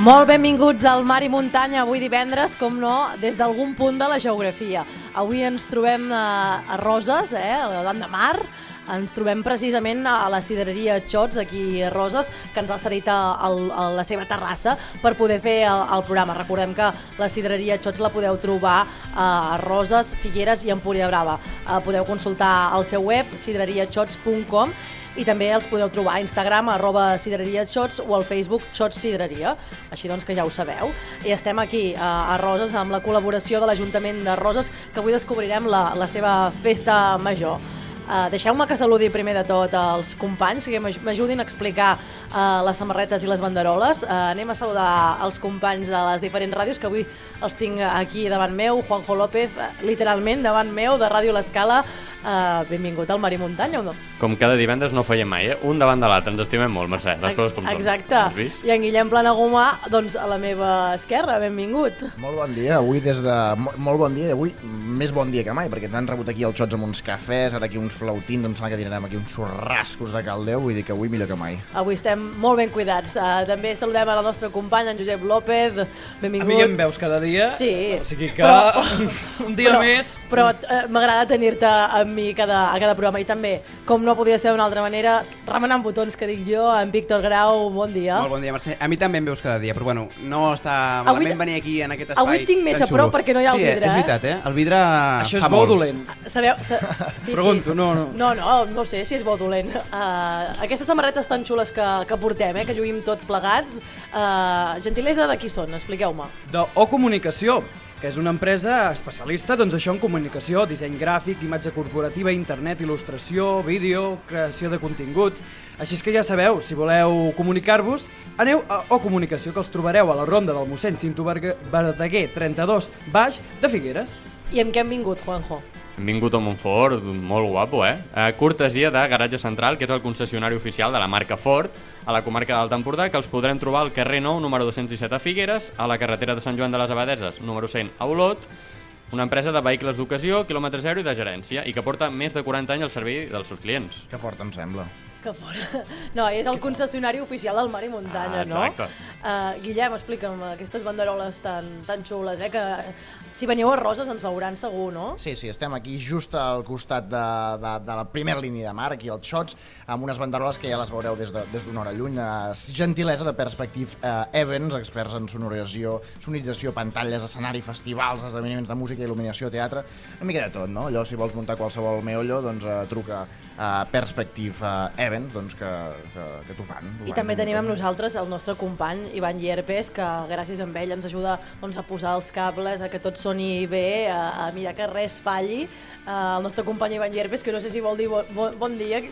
Molt benvinguts al Mar i Muntanya, avui divendres, com no, des d'algun punt de la geografia. Avui ens trobem a, a Roses, eh, davant de mar, ens trobem precisament a la sidereria Xots, aquí a Roses, que ens ha cedit a, a, a la seva terrassa per poder fer el, el programa. Recordem que la sidereria Xots la podeu trobar a Roses, Figueres i Empúria Brava. Eh, podeu consultar el seu web, sidereriaxots.com i també els podeu trobar a Instagram arroba sidereriaxots o al Facebook xots sidereria, així doncs que ja ho sabeu. I estem aquí a, a Roses amb la col·laboració de l'Ajuntament de Roses, que avui descobrirem la, la seva festa major. Uh, Deixeu-me que saludi primer de tot els companys que m'aj- m'ajudin a explicar uh, les samarretes i les banderoles. Uh, anem a saludar els companys de les diferents ràdios que avui els tinc aquí davant meu, Juanjo López, literalment davant meu, de Ràdio L'Escala. Uh, benvingut al Mar i Muntanya, o no? Com cada divendres no ho fèiem mai, eh? Un davant de l'altre, ens estimem molt, Mercè, les coses com. Exacte. I en Guillem Planagumà, doncs a la meva esquerra, benvingut. Molt bon dia, avui des de... mo- Molt bon dia, avui més bon dia que mai, perquè t'han rebut aquí els xots amb uns cafès, ara aquí uns flautins, em sembla que dinarem aquí uns sorrascos de caldeu, vull dir que avui millor que mai. Avui estem molt ben cuidats. Uh, també saludem al nostre company, en Josep López. A Benvingut. mi em veus cada dia, Sí. o sigui que Però- un dia però, més... Però uh, m'agrada tenir-te amb mi cada, a cada programa i també, com no podia ser d'una altra manera, remenant botons que dic jo, en Víctor Grau, bon dia. Molt bon dia, Mercè. A mi també em veus cada dia, però bueno, no està Avui- malament venir aquí en aquest espai. avui tinc més a prop xulo. perquè no hi ha el sí, vidre, és eh? veritat, eh? El vidre Això és fa molt molt. dolent. Sabeu... Sa... Sí, Pregunto, sí. no, no. No, no, no sé si és bo dolent. Uh, aquestes samarretes tan xules que, que portem, eh, que lluïm tots plegats, uh, gentilesa de qui són? Expliqueu-me. De O Comunicació, que és una empresa especialista doncs, això en comunicació, disseny gràfic, imatge corporativa, internet, il·lustració, vídeo, creació de continguts... Així és que ja sabeu, si voleu comunicar-vos, aneu a O Comunicació, que els trobareu a la ronda del mossèn Cinto Verdaguer 32, baix de Figueres. I amb què hem vingut, Juanjo? Hem vingut a Montfort, molt guapo, eh? A cortesia de Garatge Central, que és el concessionari oficial de la marca Ford, a la comarca d'Alt Empordà, que els podrem trobar al carrer 9, número 217 a Figueres, a la carretera de Sant Joan de les Abadeses, número 100 a Olot, una empresa de vehicles d'ocasió, quilòmetre zero i de gerència, i que porta més de 40 anys al servei dels seus clients. Que fort em sembla. Que fora. No, és el concessionari oficial del Mar i Muntanya, Ah, no? Uh, Guillem, explica'm aquestes banderoles tan, tan xules, eh? Que si veniu a Roses ens veuran segur, no? Sí, sí, estem aquí just al costat de, de, de la primera línia de mar, aquí als xots, amb unes banderoles que ja les veureu des d'una de, des hora lluny. Eh, gentilesa de Perspective eh, Events, experts en sonorització, sonorització, pantalles, escenari, festivals, esdeveniments de música, il·luminació, teatre, una mica de tot, no? Allò, si vols muntar qualsevol meollo, doncs eh, truca a Perspective eh, Events, doncs que, que, que t'ho fan. I també tenim amb nosaltres el nostre company Ivan Llerpes, que gràcies a ell ens ajuda doncs, a posar els cables, a que tot soni bé, a, a mirar que res falli. Uh, el nostre company Ivan Llerpes, que no sé si vol dir bon, bon, bon dia,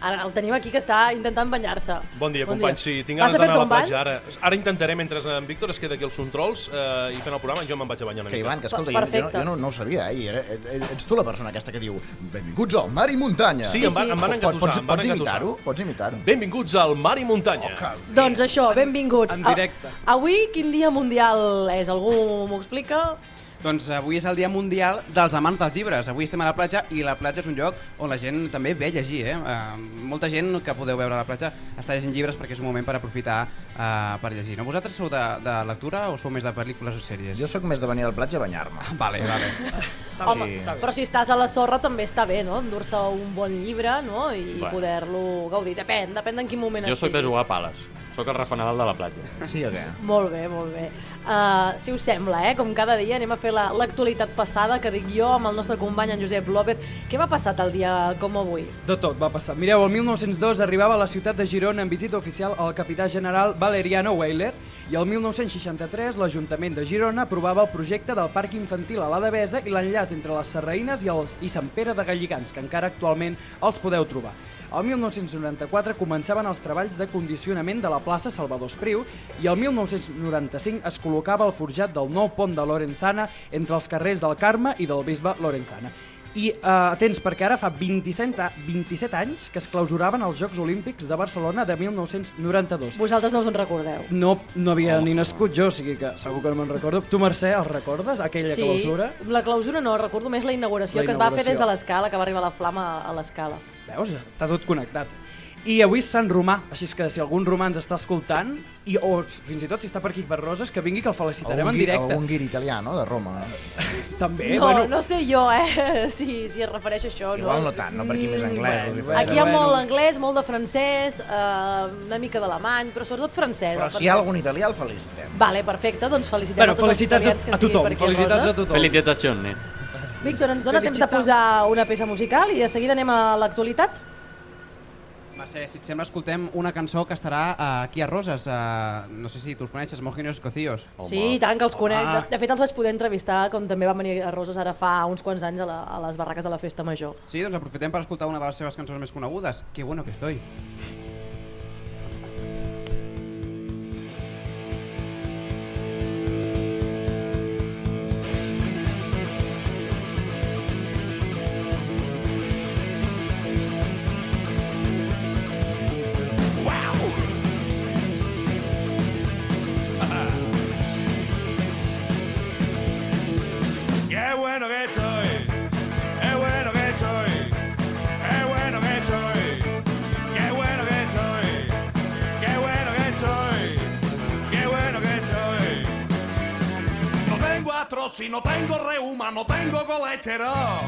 ara el tenim aquí que està intentant banyar-se. Bon dia, companys. Sí, tinc ganes d'anar a la platja ara. Ara intentaré, mentre en Víctor es queda aquí als controls eh, i fent el programa, jo me'n vaig a banyar una Que mica. Ivan, que escolta, jo, jo, jo no, no ho sabia, eh? Era, eh, ets tu la persona aquesta que diu benvinguts al mar i muntanya. Sí, Sí, em, van, sí. em van Pots, engatusar. pots, pots imitar-ho? Pots imitar-ho? Benvinguts al Mar i Muntanya. Doncs això, benvinguts. En directe. A- Avui quin dia mundial és? Algú m'ho explica? Doncs avui és el dia mundial dels amants dels llibres. Avui estem a la platja i la platja és un lloc on la gent també ve a llegir. Eh? Uh, molta gent que podeu veure a la platja està llegint llibres perquè és un moment per aprofitar uh, per llegir. No? Vosaltres sou de, de lectura o sou més de pel·lícules o sèries? Jo sóc més de venir a la platja a banyar-me. Vale, vale. Home, Sí. però si estàs a la sorra també està bé, no? Endur-se un bon llibre, no? I Bueno. poder-lo gaudir. Depèn, depèn d'en quin moment Jo sóc de jugar a pales. Sóc el Rafa Nadal de la platja. Sí o què? Molt bé, molt bé. Uh, si us sembla, eh, com cada dia anem a fer la- l'actualitat passada que dic jo amb el nostre company en Josep López. Què va passar tal dia com avui? De tot va passar. Mireu, el 1902 arribava a la ciutat de Girona en visita oficial el capità general Valeriano Weyler i el 1963 l'Ajuntament de Girona aprovava el projecte del Parc Infantil a la Devesa i l'enllaç entre les Serraïnes i, els, i Sant Pere de Galligans, que encara actualment els podeu trobar. El 1994 començaven els treballs de condicionament de la plaça Salvador Espriu i el 1995 es col·locava el forjat del nou pont de Lorenzana entre els carrers del Carme i del Bisbe Lorenzana. I uh, atents, perquè ara fa 27, a- 27 anys que es clausuraven els Jocs Olímpics de Barcelona de 1992. Vosaltres no us en recordeu. No, no havia ni nascut jo, o sigui que segur que no me'n recordo. Tu, Mercè, el recordes, aquella sí, clausura? la clausura no, recordo més la inauguració, La que es va fer inauguració. des de l'escala, que va arribar la flama a l'escala. Veus? Està tot connectat. I avui és Sant Romà, així que si algun romà ens està escoltant, i, o fins i tot si està per aquí per Roses, que vingui que el felicitarem Algun, en directe. algun guiri italià, no?, de Roma. També, no, bueno, no sé jo, eh, si, si es refereix a això. Igual no, no tant, no? Per aquí més anglès. hi bueno. Aquí hi ha Bueno. molt anglès, molt de francès, eh, una mica d'alemany, però sobretot francès. Però el si hi ha algun italià, el felicitem. Vale, perfecte, doncs felicitem bueno a tots felicitats els italians que a, a estiguin tothom, per aquí felicitats a tothom. Felicitazioni. Víctor, ens dona temps de posar una peça musical i de seguida anem a l'actualitat? Mercè, si et sembla, escoltem una cançó que estarà uh, aquí a Roses. Uh, no sé si tu els coneixes, Mojinos Cocíos. Sí, i tant que els conec. Home. De, de fet, els vaig poder entrevistar quan també van venir a Roses ara fa uns quants anys a, la, a les barraques de la Festa Major. Sí, doncs aprofitem per escoltar una de les seves cançons més conegudes. Que bueno que estoy. Artrosis, no tengo reuma, no tengo colesterol,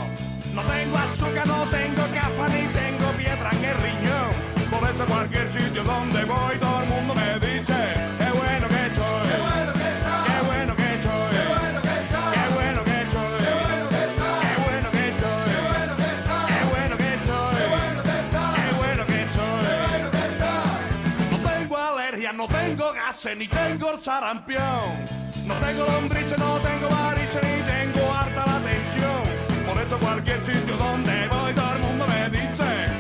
no tengo azúcar, no tengo capa ni tengo piedra en el riñón. Por eso cualquier sitio donde voy todo el mundo me dice, qué bueno que estoy, qué bueno que estoy. Qué bueno que estoy. Qué bueno que estoy. Qué bueno que estoy. Qué bueno que estoy. No tengo alergia, no tengo gases, ni tengo sarampión. No tengo lombrices, no tengo varices, ni tengo harta la tensión. Por eso cualquier sitio donde voy todo el mundo me dice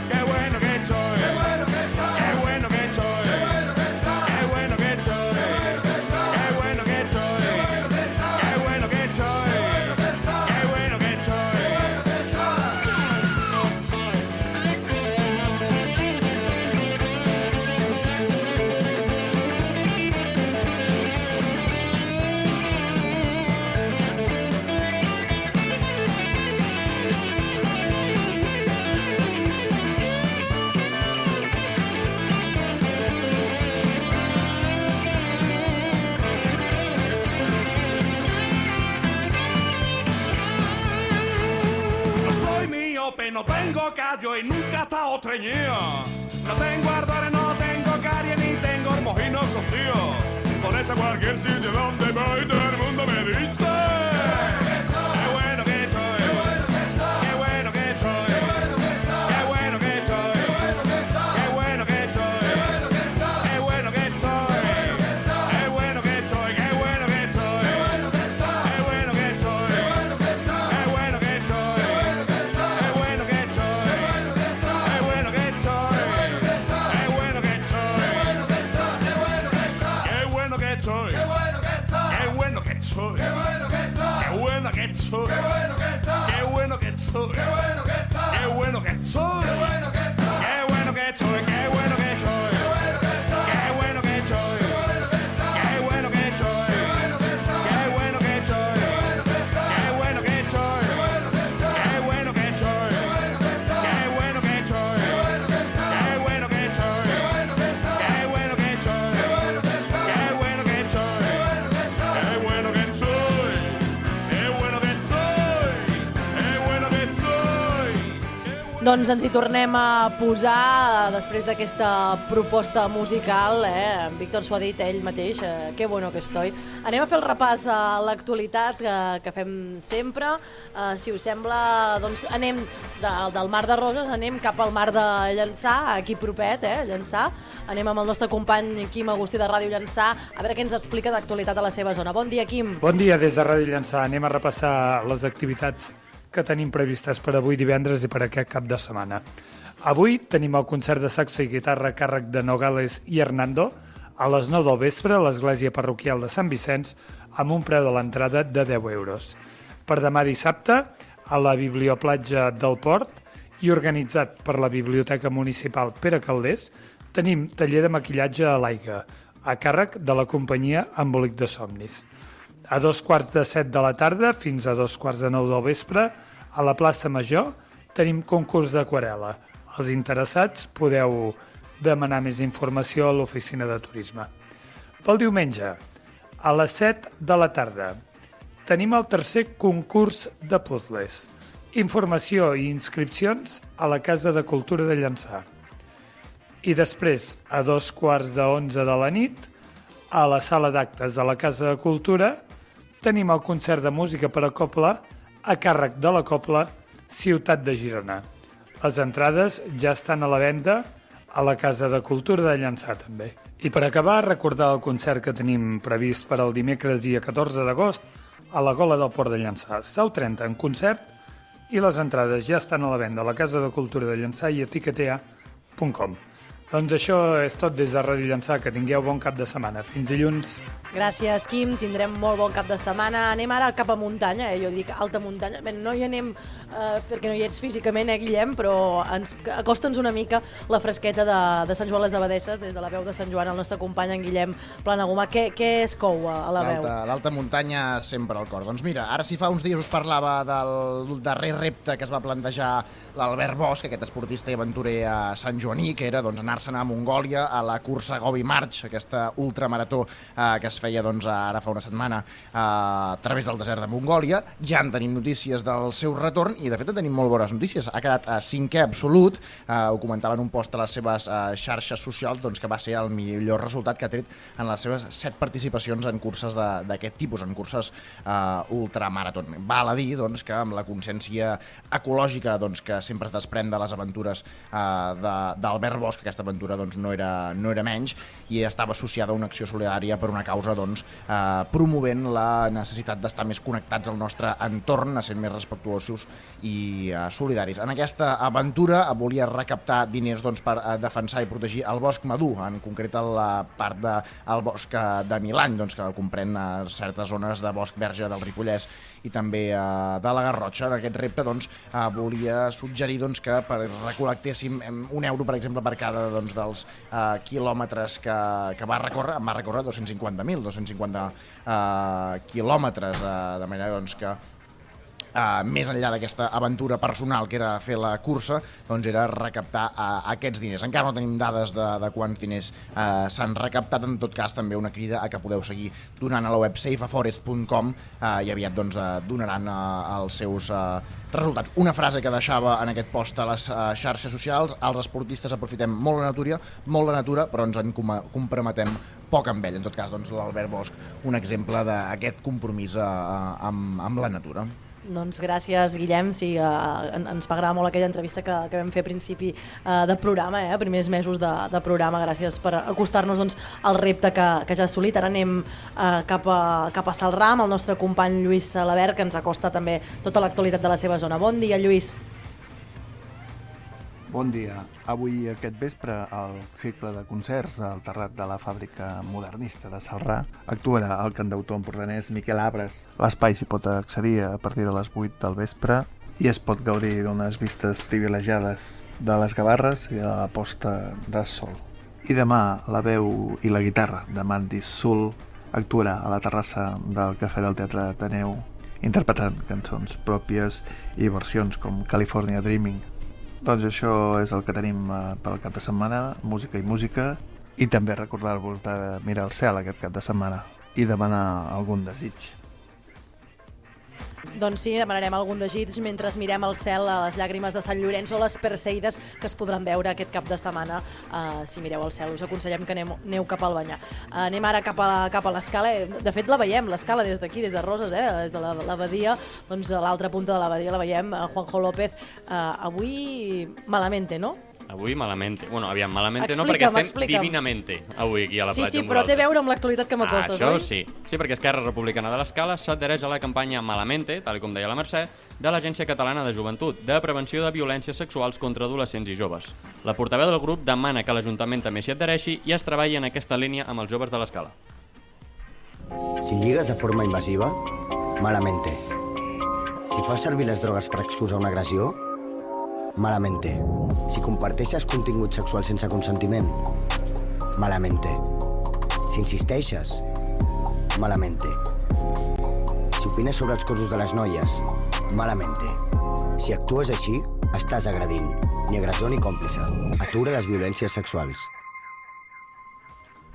no tengo callo y nunca he estado treñido. No tengo ardores, no tengo caries ni tengo mojino cocido. Por eso cualquier sitio donde voy todo el mundo me dice. Doncs ens hi tornem a posar eh, després d'aquesta proposta musical, eh? En Víctor s'ho ha dit ell mateix, eh? que bueno que estoy. Anem a fer el repàs a l'actualitat que, que fem sempre. Eh, si us sembla, doncs anem de, del Mar de Roses, anem cap al Mar de Llançà, aquí propet, eh? Llançà. Anem amb el nostre company Quim Agustí de Ràdio Llançà, a veure què ens explica d'actualitat a la seva zona. Bon dia, Quim. Bon dia des de Ràdio Llançà. Anem a repassar les activitats que tenim previstes per avui divendres i per aquest cap de setmana. Avui tenim el concert de saxo i guitarra a càrrec de Nogales i Hernando a les 9 del vespre a l'església parroquial de Sant Vicenç amb un preu de l'entrada de 10 euros. Per demà dissabte, a la Biblioplatja del Port i organitzat per la Biblioteca Municipal Pere Calders, tenim taller de maquillatge a l'aigua, a càrrec de la companyia Embolic de Somnis. A dos quarts de set de la tarda fins a dos quarts de nou del vespre, a la plaça Major, tenim concurs d'aquarela. Els interessats podeu demanar més informació a l'oficina de turisme. Pel diumenge, a les 7 de la tarda, tenim el tercer concurs de puzzles. Informació i inscripcions a la Casa de Cultura de Llançà. I després, a dos quarts de 11 de la nit, a la sala d'actes de la Casa de Cultura, tenim el concert de música per a Copla a càrrec de la Copla Ciutat de Girona. Les entrades ja estan a la venda a la Casa de Cultura de Llançà també. I per acabar, recordar el concert que tenim previst per al dimecres dia 14 d'agost a la Gola del Port de Llançà. Sau 30 en concert i les entrades ja estan a la venda a la Casa de Cultura de Llançà i a tiquetea.com. Doncs això és tot des de Ràdio Llançà. Que tingueu bon cap de setmana. Fins dilluns. Gràcies, Quim. Tindrem molt bon cap de setmana. Anem ara cap a muntanya, eh? jo dic alta muntanya. Bé, no hi anem eh, perquè no hi ets físicament, eh, Guillem, però ens, acosta'ns una mica la fresqueta de, de Sant Joan les Abadesses, des de la veu de Sant Joan, el nostre company en Guillem Planagumà. Què, què es cou a, la veu? L'alta muntanya sempre al cor. Doncs mira, ara si fa uns dies us parlava del darrer repte que es va plantejar l'Albert Bosch, aquest esportista i aventurer a Sant Joaní, que era doncs, anar-se'n a Mongòlia a la cursa Gobi March, aquesta ultramarató eh, que es feia doncs, ara fa una setmana eh, a través del desert de Mongòlia. Ja en tenim notícies del seu retorn i de fet en tenim molt bones notícies. Ha quedat a cinquè absolut, eh, ho comentava en un post a les seves eh, xarxes socials, doncs, que va ser el millor resultat que ha tret en les seves set participacions en curses d'aquest tipus, en curses eh, ultramarató. Val a dir doncs, que amb la consciència ecològica doncs, que sempre es desprèn de les aventures eh, d'Albert Bosch, aquesta aventura doncs, no, era, no era menys, i estava associada a una acció solidària per una causa doncs, eh, promovent la necessitat d'estar més connectats al nostre entorn, a ser més respectuosos i eh, solidaris. En aquesta aventura eh, volia recaptar diners doncs, per eh, defensar i protegir el bosc madur, en concret la part del de, bosc eh, de Milany, doncs, que comprèn eh, certes zones de bosc verge del Ripollès i també eh, de la Garrotxa. En aquest repte doncs, eh, volia suggerir doncs, que per recol·lectéssim un euro, per exemple, per cada doncs, dels eh, quilòmetres que, que va recórrer, va recórrer 250.000, 250 eh, quilòmetres, eh, de manera doncs, que Uh, més enllà d'aquesta aventura personal que era fer la cursa, doncs era recaptar uh, aquests diners. Encara no tenim dades de, de quants diners uh, s'han recaptat, en tot cas també una crida a que podeu seguir donant a la web safeaforest.com uh, i aviat doncs, uh, donaran uh, els seus uh, resultats. Una frase que deixava en aquest post a les uh, xarxes socials, els esportistes aprofitem molt la natura, molt la natura, però ens en com comprometem poc amb ell. En tot cas, doncs, l'Albert Bosch, un exemple d'aquest compromís uh, amb, amb la natura. Doncs gràcies, Guillem. Sí, en, ens va agradar molt aquella entrevista que, que vam fer a principi uh, de programa, eh, primers mesos de, de programa. Gràcies per acostar-nos doncs, al repte que, que ja ha assolit. Ara anem uh, cap, a, cap a Salrà amb el nostre company Lluís Salabert, que ens acosta també tota l'actualitat de la seva zona. Bon dia, Lluís. Bon dia. Avui, aquest vespre, el cicle de concerts del Terrat de la Fàbrica Modernista de Salrà actuarà el cantautor empordanès Miquel Abres. L'espai s'hi pot accedir a partir de les 8 del vespre i es pot gaudir d'unes vistes privilegiades de les Gavarres i de la posta de sol. I demà la veu i la guitarra de Mandis Sul actuarà a la terrassa del Cafè del Teatre Ateneu interpretant cançons pròpies i versions com California Dreaming. Doncs això és el que tenim eh, pel cap de setmana, música i música, i també recordar-vos de mirar el cel aquest cap de setmana i demanar algun desig. Doncs sí, demanarem algun desig mentre mirem al cel a les llàgrimes de Sant Llorenç o les perseides que es podran veure aquest cap de setmana uh, si mireu al cel. Us aconsellem que aneu, aneu cap al banyar. Uh, anem ara cap a, cap a l'escala. Eh, De fet, la veiem, l'escala des d'aquí, des de Roses, eh, des de la- l'abadia, doncs a l'altra punta de l'abadia la veiem, uh, Juanjo López. Uh, avui malamente, no? Avui malamente. Bueno, aviam, malamente no, perquè estem explica'm. divinamente avui aquí a la sí, platja sí, amb però té a veure amb l'actualitat que m'acostes, Això oi? sí. Sí, perquè Esquerra Republicana de l'Escala s'adhereix a la campanya Malamente, tal com deia la Mercè, de l'Agència Catalana de Joventut, de prevenció de violències sexuals contra adolescents i joves. La portaveu del grup demana que l'Ajuntament també s'hi adhereixi i es treballi en aquesta línia amb els joves de Si lligues de forma invasiva, malamente. Si fas servir les drogues per excusar una agressió, malamente. Si comparteixes contingut sexual sense consentiment, malamente. Si insisteixes, malamente. Si opines sobre els cossos de les noies, malamente. Si actues així, estàs agredint. Ni agressor ni còmplice. Atura les violències sexuals.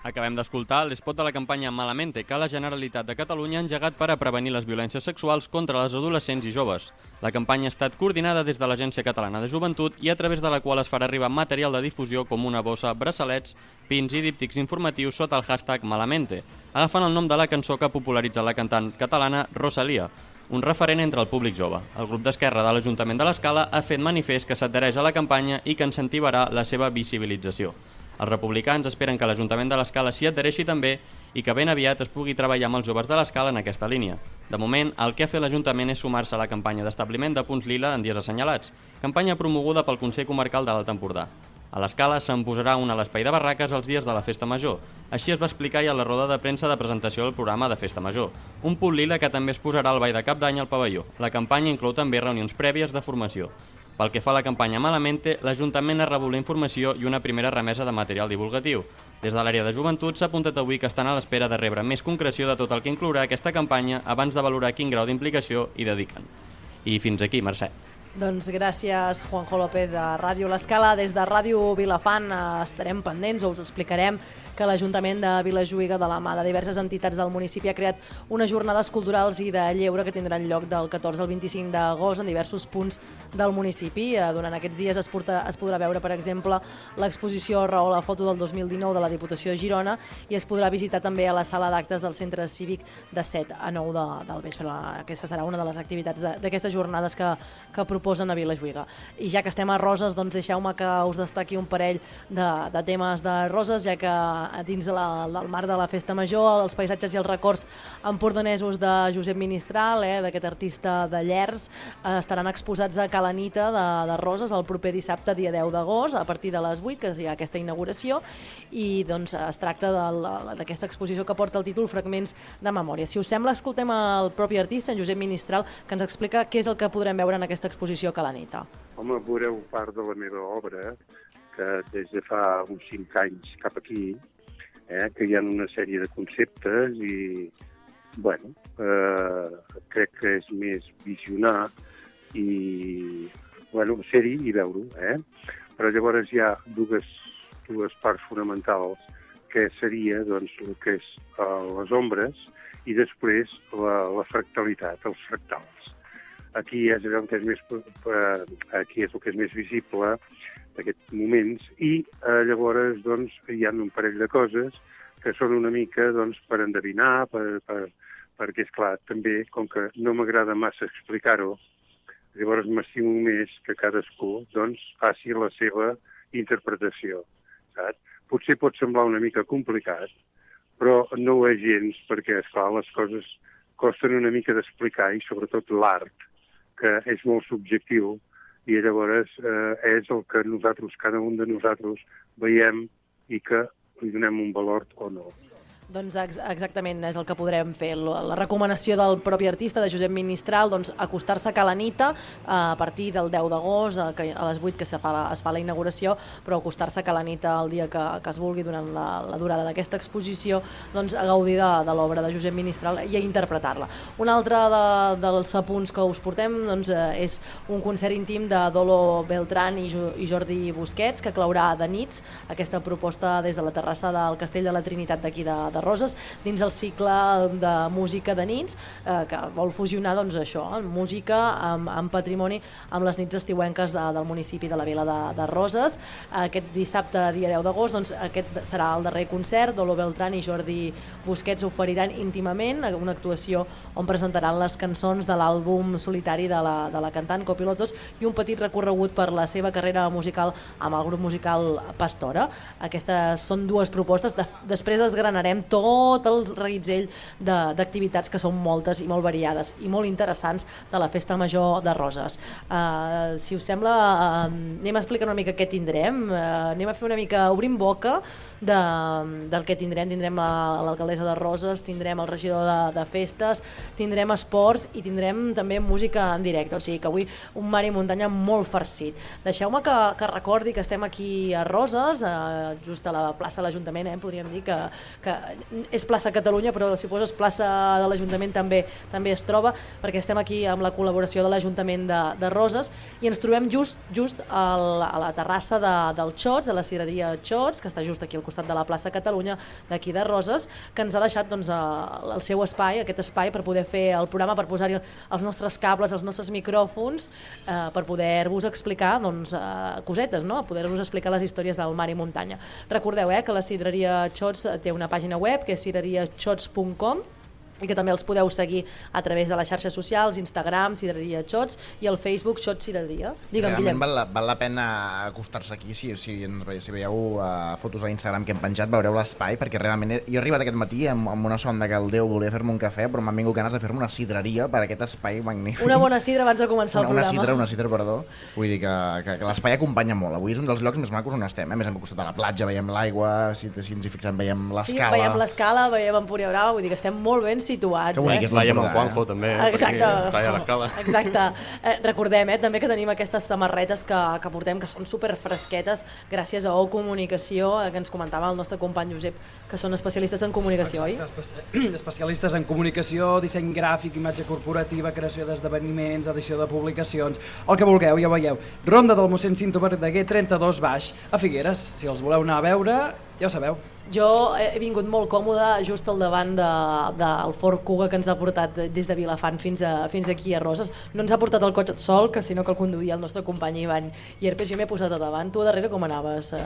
Acabem d'escoltar l'espot de la campanya Malamente que la Generalitat de Catalunya ha engegat per a prevenir les violències sexuals contra les adolescents i joves. La campanya ha estat coordinada des de l'Agència Catalana de Joventut i a través de la qual es farà arribar material de difusió com una bossa, braçalets, pins i díptics informatius sota el hashtag Malamente, agafant el nom de la cançó que popularitza la cantant catalana Rosalia, un referent entre el públic jove. El grup d'esquerra de l'Ajuntament de l'Escala ha fet manifest que s'adhereix a la campanya i que incentivarà la seva visibilització. Els republicans esperen que l'Ajuntament de l'Escala s'hi adhereixi també i que ben aviat es pugui treballar amb els joves de l'Escala en aquesta línia. De moment, el que ha fet l'Ajuntament és sumar-se a la campanya d'establiment de punts lila en dies assenyalats, campanya promoguda pel Consell Comarcal de l'Alt Empordà. A l'Escala se'n posarà una a l'espai de barraques els dies de la Festa Major. Així es va explicar ja a la roda de premsa de presentació del programa de Festa Major. Un punt lila que també es posarà al ball de cap d'any al pavelló. La campanya inclou també reunions prèvies de formació. Pel que fa a la campanya Malamente, l'Ajuntament ha rebut la informació i una primera remesa de material divulgatiu. Des de l'àrea de joventut s'ha apuntat avui que estan a l'espera de rebre més concreció de tot el que inclourà aquesta campanya abans de valorar quin grau d'implicació hi dediquen. I fins aquí, Mercè. Doncs gràcies, Juanjo López, de Ràdio L'Escala. Des de Ràdio Vilafant eh, estarem pendents o us explicarem que l'Ajuntament de Vilajuïga, de la mà de diverses entitats del municipi, ha creat unes jornades culturals i de lleure que tindran lloc del 14 al 25 d'agost en diversos punts del municipi. Eh, Durant aquests dies es, porta, es podrà veure, per exemple, l'exposició Raó la foto del 2019 de la Diputació de Girona i es podrà visitar també a la sala d'actes del Centre Cívic de 7 a 9 de, del vespre. Aquesta serà una de les activitats d'aquestes jornades que, que proposen a Vilajuïga. I ja que estem a Roses, doncs deixeu-me que us destaqui un parell de, de temes de Roses, ja que dins la, del marc de la Festa Major, els paisatges i els records empordanesos de Josep Ministral, eh, d'aquest artista de Llers, eh, estaran exposats a Calanita de, de Roses el proper dissabte, dia 10 d'agost, a partir de les 8, que hi ha aquesta inauguració, i doncs es tracta d'aquesta exposició que porta el títol Fragments de Memòria. Si us sembla, escoltem el propi artista, en Josep Ministral, que ens explica què és el que podrem veure en aquesta exposició a Calanita. Home, veureu part de la meva obra, que des de fa uns cinc anys cap aquí, eh, que hi ha una sèrie de conceptes i, bueno, eh, crec que és més visionar i, bueno, ser-hi i veure-ho, eh? Però llavors hi ha dues, dues parts fonamentals, que seria, doncs, el que és eh, les ombres i després la, la fractalitat, els fractals aquí és allò que és més, eh, aquí és el que és més visible d'aquests moments i eh, llavors doncs, hi ha un parell de coses que són una mica doncs, per endevinar, per, per, perquè, és clar, també, com que no m'agrada massa explicar-ho, llavors m'estimo més que cadascú doncs, faci la seva interpretació. Saps? Potser pot semblar una mica complicat, però no ho és gens, perquè, esclar, les coses costen una mica d'explicar i sobretot l'art, que és molt subjectiu i llavors eh, és el que nosaltres, cada un de nosaltres, veiem i que li donem un valor o no. Doncs ex exactament és el que podrem fer. La, recomanació del propi artista, de Josep Ministral, doncs acostar-se a Calanita eh, a partir del 10 d'agost, a, que- a les 8 que se fa la, es fa la inauguració, però acostar-se a Calanita el dia que, que es vulgui durant la, la durada d'aquesta exposició, doncs a gaudir de, de l'obra de Josep Ministral i a interpretar-la. Un altre de, dels apunts que us portem doncs, eh, és un concert íntim de Dolo Beltran i, Jo- i Jordi Busquets, que claurà de nits aquesta proposta des de la terrassa del Castell de la Trinitat d'aquí de, de Roses, dins el cicle de música de nits, eh, que vol fusionar doncs, això, música amb, amb patrimoni, amb les nits estiuenques de, del municipi de la vila de, de Roses. Aquest dissabte, dia 10 d'agost, doncs, aquest serà el darrer concert, Dolo Beltran i Jordi Busquets oferiran íntimament una actuació on presentaran les cançons de l'àlbum solitari de la, de la cantant Copilotos i un petit recorregut per la seva carrera musical amb el grup musical Pastora. Aquestes són dues propostes, de, després desgranarem tot el reguitzell d'activitats que són moltes i molt variades i molt interessants de la Festa Major de Roses. Uh, si us sembla, uh, anem a explicar una mica què tindrem, uh, anem a fer una mica, obrim boca de, del que tindrem. Tindrem a l'alcaldessa de Roses, tindrem el regidor de, de festes, tindrem esports i tindrem també música en directe. O sigui que avui un mar i muntanya molt farcit. Deixeu-me que, que recordi que estem aquí a Roses, eh, just a la plaça de l'Ajuntament, eh, podríem dir que, que és plaça Catalunya, però si poses plaça de l'Ajuntament també també es troba, perquè estem aquí amb la col·laboració de l'Ajuntament de, de Roses i ens trobem just just al, a la terrassa de, del Xots, a la cireria Xots, que està just aquí al costat de la plaça Catalunya d'aquí de Roses, que ens ha deixat doncs, el seu espai, aquest espai per poder fer el programa, per posar-hi els nostres cables, els nostres micròfons, eh, per poder-vos explicar doncs, eh, cosetes, no? poder-vos explicar les històries del mar i muntanya. Recordeu eh, que la Cidreria Xots té una pàgina web que és cidreriaxots.com i que també els podeu seguir a través de les xarxes socials, Instagram, Cidreria Xots i el Facebook Xots Cidreria. Digue'm, Realment Guillem. val la, val la pena acostar-se aquí, si, si, ens si veieu uh, fotos a Instagram que hem penjat, veureu l'espai, perquè realment he, jo he arribat aquest matí amb, amb una sonda que el Déu volia fer-me un cafè, però m'han vingut ganes de fer-me una cidreria per aquest espai magnífic. Una bona sidra abans de començar una, el una programa. sidra, una sidra, perdó. Vull dir que, que, que l'espai acompanya molt. Avui és un dels llocs més macos on estem. Eh? A més, hem costat a la platja, veiem l'aigua, si, si ens hi fixem, veiem Sí, l'escala. veiem l'escala, veiem Empúria Brava, vull dir que estem molt ben situats. Que bonic eh? és el l'Empordà, Juanjo, també, eh? Exacte. perquè està allà a l'escala. Exacte. Eh, recordem eh, també que tenim aquestes samarretes que, que portem, que són super fresquetes, gràcies a O Comunicació, eh, que ens comentava el nostre company Josep, que són especialistes en comunicació, oi? Espe- Especialistes en comunicació, disseny gràfic, imatge corporativa, creació d'esdeveniments, edició de publicacions, el que vulgueu, ja veieu. Ronda del mossèn Cinto Verdaguer, 32 baix, a Figueres. Si els voleu anar a veure, ja ho sabeu. Jo he vingut molt còmode just al davant de, del Ford Kuga que ens ha portat des de Vilafant fins, a, fins aquí a Roses. No ens ha portat el cotxe sol, que sinó que el conduïa el nostre company Ivan Ierpes. Jo m'he posat a davant. Tu a darrere com anaves, eh,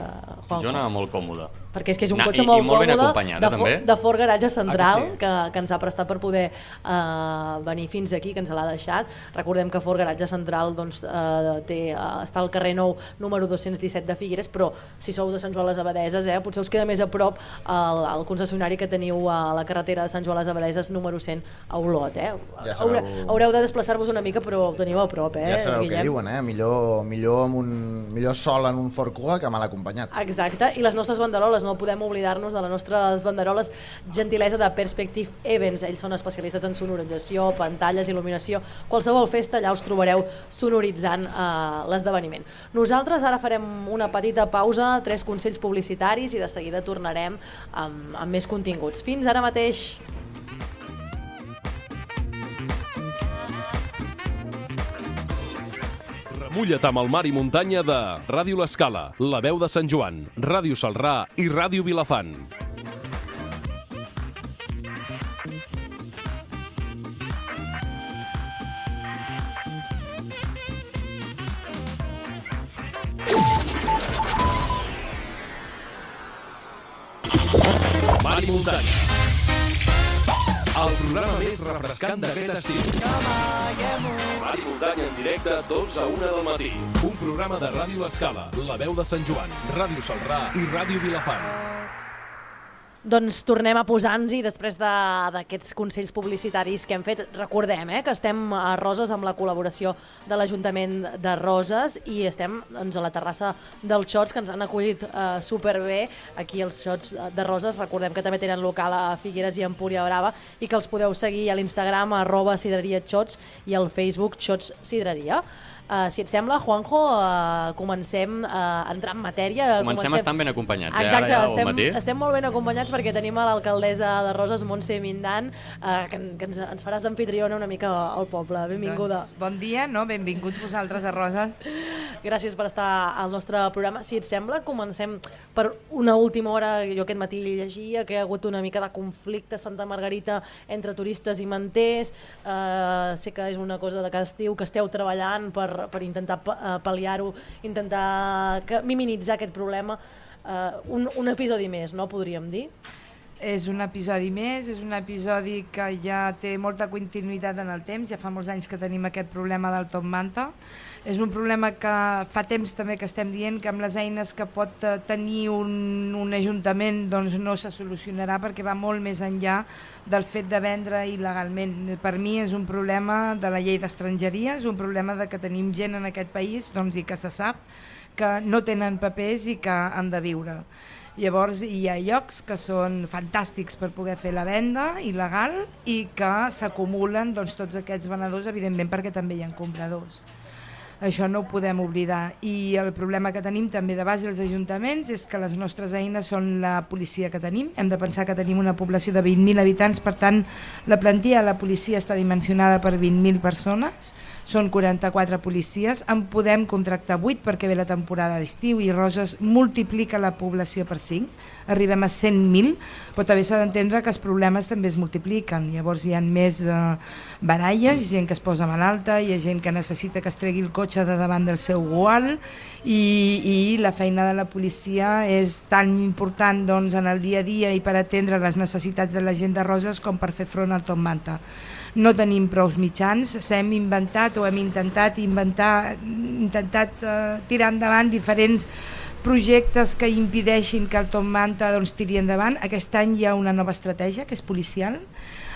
Juanjo? Jo anava molt còmode. Perquè és que és un Na- cotxe i, molt i molt còmode de, també. de Ford Garatge Central Ah, que sí? que, que ens ha prestat per poder eh, venir fins aquí, que ens l'ha deixat. Recordem que Ford Garatge Central doncs, eh, té, eh, està al carrer Nou número 217 de Figueres, però si sou de Sant Joan les Abadeses, eh, potser us queda més a prop el, el concessionari que teniu a la carretera de Sant Joan les Abadeses número 100 a Olot. Eh? Ja sabeu- Haureu, haureu de desplaçar-vos una mica, però ho teniu a prop. Eh, Ja sabeu què Guillem? diuen, eh? Millor, millor, amb un, millor sol en un Ford Kuga que mal acompanyat. Exacte, i les nostres banderoles, no podem oblidar-nos de les nostres banderoles gentilesa de Perspective Events. Ells són especialistes en sonorització, pantalles, il·luminació. Qualsevol festa allà us trobareu sonoritzant eh, l'esdeveniment. Nosaltres ara farem una petita pausa, tres consells publicitaris i de seguida tornarem amb, amb més continguts. Fins ara mateix! Remulla't amb el mar i muntanya de Ràdio L'Escala, La Veu de Sant Joan, Ràdio Salrà i Ràdio Vilafant. Mar i muntanya. El programa més refrescant d'aquest estiu. Mar i muntanya en directe, 12 a 1 del matí. Un programa de Ràdio L'Escala, La Veu de Sant Joan, Ràdio Salrà i Ràdio Vilafant. Doncs tornem a posar-nos-hi després de- d'aquests consells publicitaris que hem fet. Recordem eh, que estem a Roses amb la col·laboració de l'Ajuntament de Roses i estem doncs, a la terrassa dels Xots que ens han acollit eh, superbé aquí els Xots de Roses. Recordem que també tenen local a Figueres i Empúria Brava i que els podeu seguir a l'Instagram arroba sidreria Xots i al Facebook Xots Sidreria. Uh, si et sembla, Juanjo, uh, comencem uh, a entrar en matèria. Comencem estant ben acompanyats, eh? Exacte, Ara ja estem, matí. estem molt ben acompanyats perquè tenim a l'alcaldessa de Roses, Montse Mindan, eh, que, que ens, ens faràs d'anfitriona una mica al poble. Benvinguda. Doncs, bon dia, no? benvinguts vosaltres a Roses. Gràcies per estar al nostre programa. Si et sembla, comencem per una última hora. Jo aquest matí llegia que hi ha hagut una mica de conflicte a Santa Margarita entre turistes i manters. Uh, sé que és una cosa de que estiu que esteu treballant per, per intentar eh, pal·liar-ho, intentar que, minimitzar aquest problema. Uh, un, un episodi més, no podríem dir? és un episodi més, és un episodi que ja té molta continuïtat en el temps, ja fa molts anys que tenim aquest problema del top manta. És un problema que fa temps també que estem dient que amb les eines que pot eh, tenir un, un ajuntament doncs no se solucionarà perquè va molt més enllà del fet de vendre il·legalment. Per mi és un problema de la llei d'estrangeria, és un problema de que tenim gent en aquest país doncs, i que se sap que no tenen papers i que han de viure. Llavors hi ha llocs que són fantàstics per poder fer la venda il·legal i que s'acumulen doncs, tots aquests venedors, evidentment perquè també hi ha compradors. Això no ho podem oblidar. I el problema que tenim també de base als ajuntaments és que les nostres eines són la policia que tenim. Hem de pensar que tenim una població de 20.000 habitants, per tant, la plantilla de la policia està dimensionada per 20.000 persones són 44 policies, en podem contractar 8 perquè ve la temporada d'estiu i Roses multiplica la població per 5, arribem a 100.000, però també s'ha d'entendre que els problemes també es multipliquen, llavors hi ha més eh, baralles, gent que es posa malalta, hi ha gent que necessita que es tregui el cotxe de davant del seu gual i, i la feina de la policia és tan important doncs, en el dia a dia i per atendre les necessitats de la gent de Roses com per fer front al Tom Manta. No tenim prous mitjans, s'hem inventat o hem intentat inventar, intentat eh, tirar endavant diferents projectes que impideixin que el Tom Manta doncs, tiri endavant. Aquest any hi ha una nova estratègia que és policial,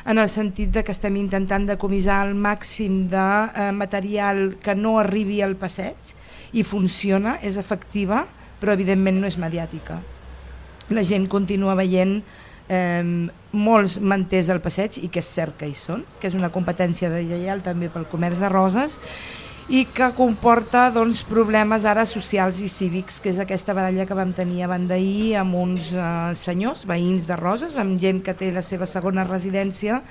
en el sentit de que estem intentant decomissar el màxim de eh, material que no arribi al passeig i funciona, és efectiva, però evidentment no és mediàtica. La gent continua veient eh, molts manters al passeig i que és cert que hi són, que és una competència de lleial també pel comerç de roses i que comporta doncs, problemes ara socials i cívics, que és aquesta baralla que vam tenir abans d'ahir amb uns eh, senyors, veïns de Roses, amb gent que té la seva segona residència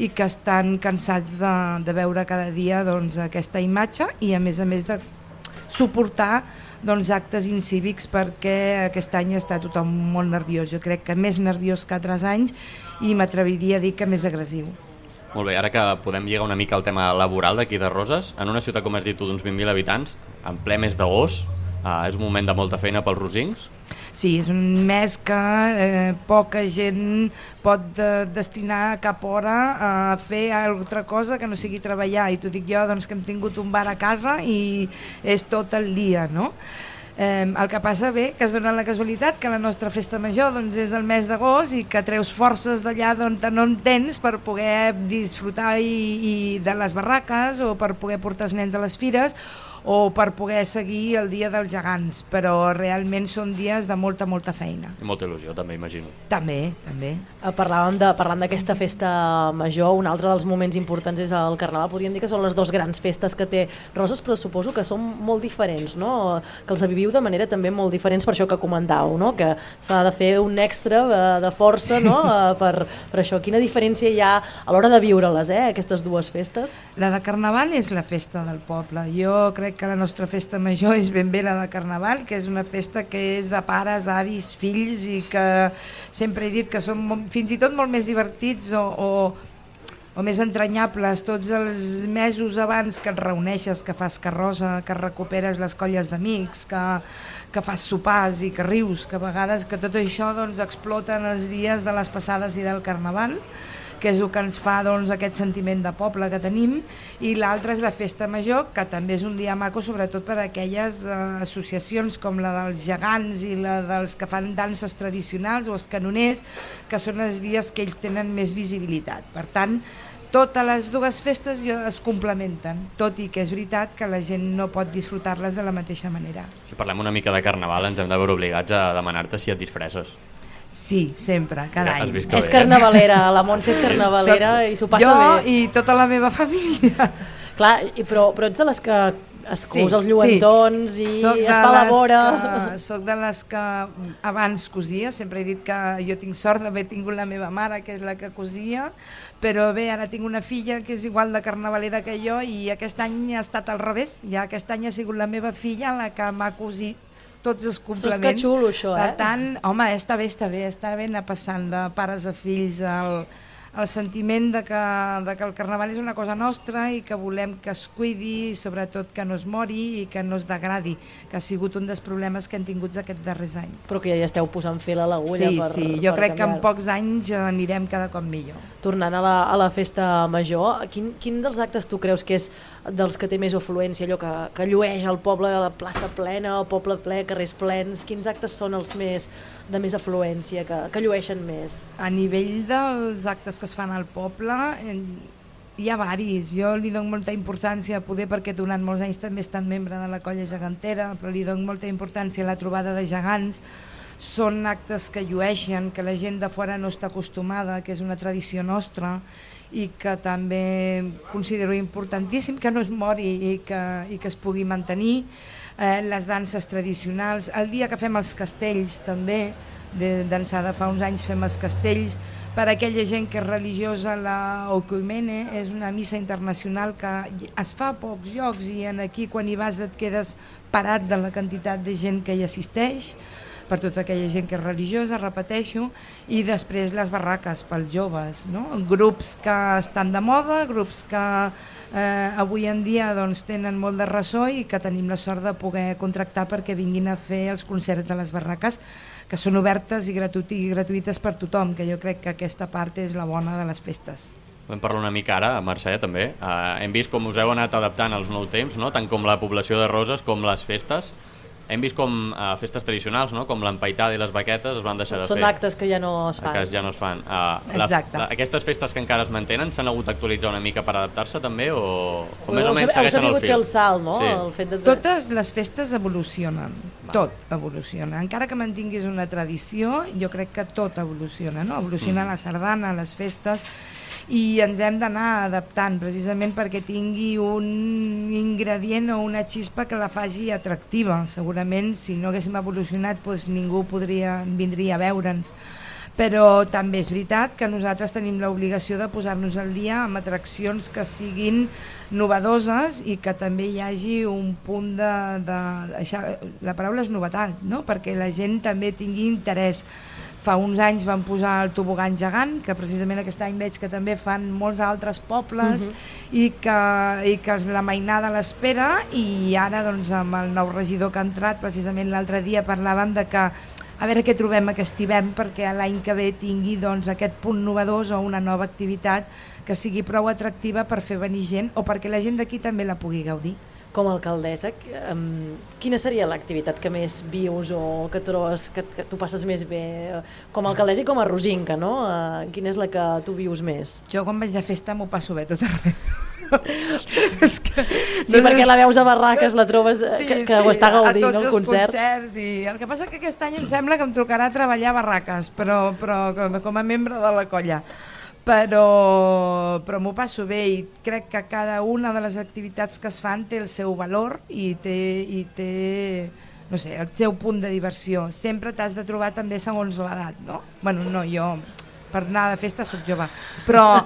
i que estan cansats de, de veure cada dia doncs, aquesta imatge i a més a més de suportar doncs, actes incívics perquè aquest any està tothom molt nerviós. Jo crec que més nerviós que altres anys i m'atreviria a dir que més agressiu. Molt bé, ara que podem lligar una mica al tema laboral d'aquí de Roses, en una ciutat, com has dit tu, d'uns 20.000 habitants, en ple mes d'agost, eh, és un moment de molta feina pels rosins? Sí, és un mes que eh, poca gent pot de, destinar cap hora a fer altra cosa que no sigui treballar i t'ho dic jo doncs, que hem tingut un bar a casa i és tot el dia, no? Eh, el que passa bé, que es dona la casualitat que la nostra festa major doncs, és el mes d'agost i que treus forces d'allà d'on no en tens per poder disfrutar i, i de les barraques o per poder portar els nens a les fires o per poder seguir el dia dels gegants, però realment són dies de molta, molta feina. I molta il·lusió, també, imagino. També, també. Eh, Parlàvem de, parlant d'aquesta festa major, un altre dels moments importants és el Carnaval. Podríem dir que són les dues grans festes que té Roses, però suposo que són molt diferents, no? que els viviu de manera també molt diferents per això que comentàveu, no? que s'ha de fer un extra de, de força no? Eh, per, per això. Quina diferència hi ha a l'hora de viure-les, eh, aquestes dues festes? La de Carnaval és la festa del poble. Jo crec crec que la nostra festa major és ben bé la de Carnaval, que és una festa que és de pares, avis, fills i que sempre he dit que són fins i tot molt més divertits o, o, o més entranyables tots els mesos abans que et reuneixes, que fas carrossa, que recuperes les colles d'amics, que, que fas sopars i que rius, que a vegades que tot això doncs, explota en els dies de les passades i del Carnaval que és el que ens fa doncs, aquest sentiment de poble que tenim, i l'altre és la festa major, que també és un dia maco, sobretot per a aquelles eh, associacions com la dels gegants i la dels que fan danses tradicionals o els canoners, que són els dies que ells tenen més visibilitat. Per tant, totes les dues festes es complementen, tot i que és veritat que la gent no pot disfrutar-les de la mateixa manera. Si parlem una mica de carnaval ens hem de veure obligats a demanar-te si et disfresses. Sí, sempre, cada any. És bé, eh? carnavalera, la Montse és carnavalera i s'ho passa jo bé. i tota la meva família. Clar, i, però, però ets de les que es Sí, cus els lluentons i Soc es fa la vora... Que, soc de les que abans cosia, sempre he dit que jo tinc sort d'haver tingut la meva mare, que és la que cosia, però bé, ara tinc una filla que és igual de carnavalera que jo i aquest any ha estat al revés, ja aquest any ha sigut la meva filla la que m'ha cosit tots els complements. que xulo, això, per eh? tant, home, està bé, està bé, està bé anar passant de pares a fills el, el sentiment de que, de que el carnaval és una cosa nostra i que volem que es cuidi, i sobretot que no es mori i que no es degradi, que ha sigut un dels problemes que hem tingut aquests darrers anys. Però que ja esteu posant fil a l'agulla Sí, per sí, jo per crec que en pocs anys anirem cada cop millor. Tornant a la, a la festa major, quin, quin dels actes tu creus que és dels que té més afluència, allò que, que llueix el poble a la plaça plena, el poble ple, carrers plens, quins actes són els més de més afluència, que, que llueixen més? A nivell dels actes que es fan al poble, hi ha varis. Jo li dono molta importància, poder perquè durant molts anys també he estat membre de la colla gegantera, però li dono molta importància a la trobada de gegants. Són actes que llueixen, que la gent de fora no està acostumada, que és una tradició nostra i que també considero importantíssim que no es mori i que, i que es pugui mantenir. Eh, les danses tradicionals, el dia que fem els castells també, de- d'ençà de fa uns anys fem els castells, per a aquella gent que és religiosa la Okoimene és una missa internacional que es fa a pocs llocs i en aquí quan hi vas et quedes parat de la quantitat de gent que hi assisteix per tota aquella gent que és religiosa, repeteixo, i després les barraques pels joves, no? grups que estan de moda, grups que eh, avui en dia doncs, tenen molt de ressò i que tenim la sort de poder contractar perquè vinguin a fer els concerts de les barraques que són obertes i, gratuï i gratuïtes per tothom, que jo crec que aquesta part és la bona de les festes. Vam parlar una mica ara, Mercè, també. Uh, hem vist com us heu anat adaptant als nous temps, no? tant com la població de Roses com les festes. Hem vist com uh, festes tradicionals, no? com l'empaitada i les baquetes es van deixar de Són fer. actes que ja no es fan. que ja no es fan. Uh, Exacte. La, aquestes festes que encara es mantenen s'han hagut d'actualitzar una mica per adaptar-se també o, o més o menys heu segueixen el fil? fer el salt, no? Sí. El fet de... Totes les festes evolucionen, tot evoluciona. Encara que mantinguis una tradició, jo crec que tot evoluciona, no? Evoluciona Mm. la sardana, les festes, i ens hem d'anar adaptant precisament perquè tingui un ingredient o una xispa que la faci atractiva. Segurament, si no haguéssim evolucionat, doncs ningú podria, vindria a veure'ns. Però també és veritat que nosaltres tenim l'obligació de posar-nos al dia amb atraccions que siguin novedoses i que també hi hagi un punt de... de això, la paraula és novetat, no? perquè la gent també tingui interès. Fa uns anys van posar el tobogan gegant, que precisament aquest any veig que també fan molts altres pobles Mhm. i, que, i que la mainada l'espera i ara doncs, amb el nou regidor que ha entrat, precisament l'altre dia parlàvem de que a veure què trobem aquest hivern perquè l'any que ve tingui doncs, aquest punt novedós o una nova activitat que sigui prou atractiva per fer venir gent o perquè la gent d'aquí també la pugui gaudir. Com a alcaldessa, quina seria l'activitat que més vius o que trobes que, que tu passes més bé eh, com a alcaldessa i com a rosinca, no? Uh, quina és la que tu vius més? Jo quan vaig de festa m'ho passo bé tot arreu. és que, Sí, perquè la veus a barraques, la trobes eh, que, que ho està gaudint, a tots no, el els concert. concerts i el que passa que aquest any em sembla que em trucarà a treballar a barraques, però, però com a membre de la colla però, però m'ho passo bé i crec que cada una de les activitats que es fan té el seu valor i té, i té no sé, el seu punt de diversió. Sempre t'has de trobar també segons l'edat, no? Bueno, no, jo per anar de festa sóc jove, però,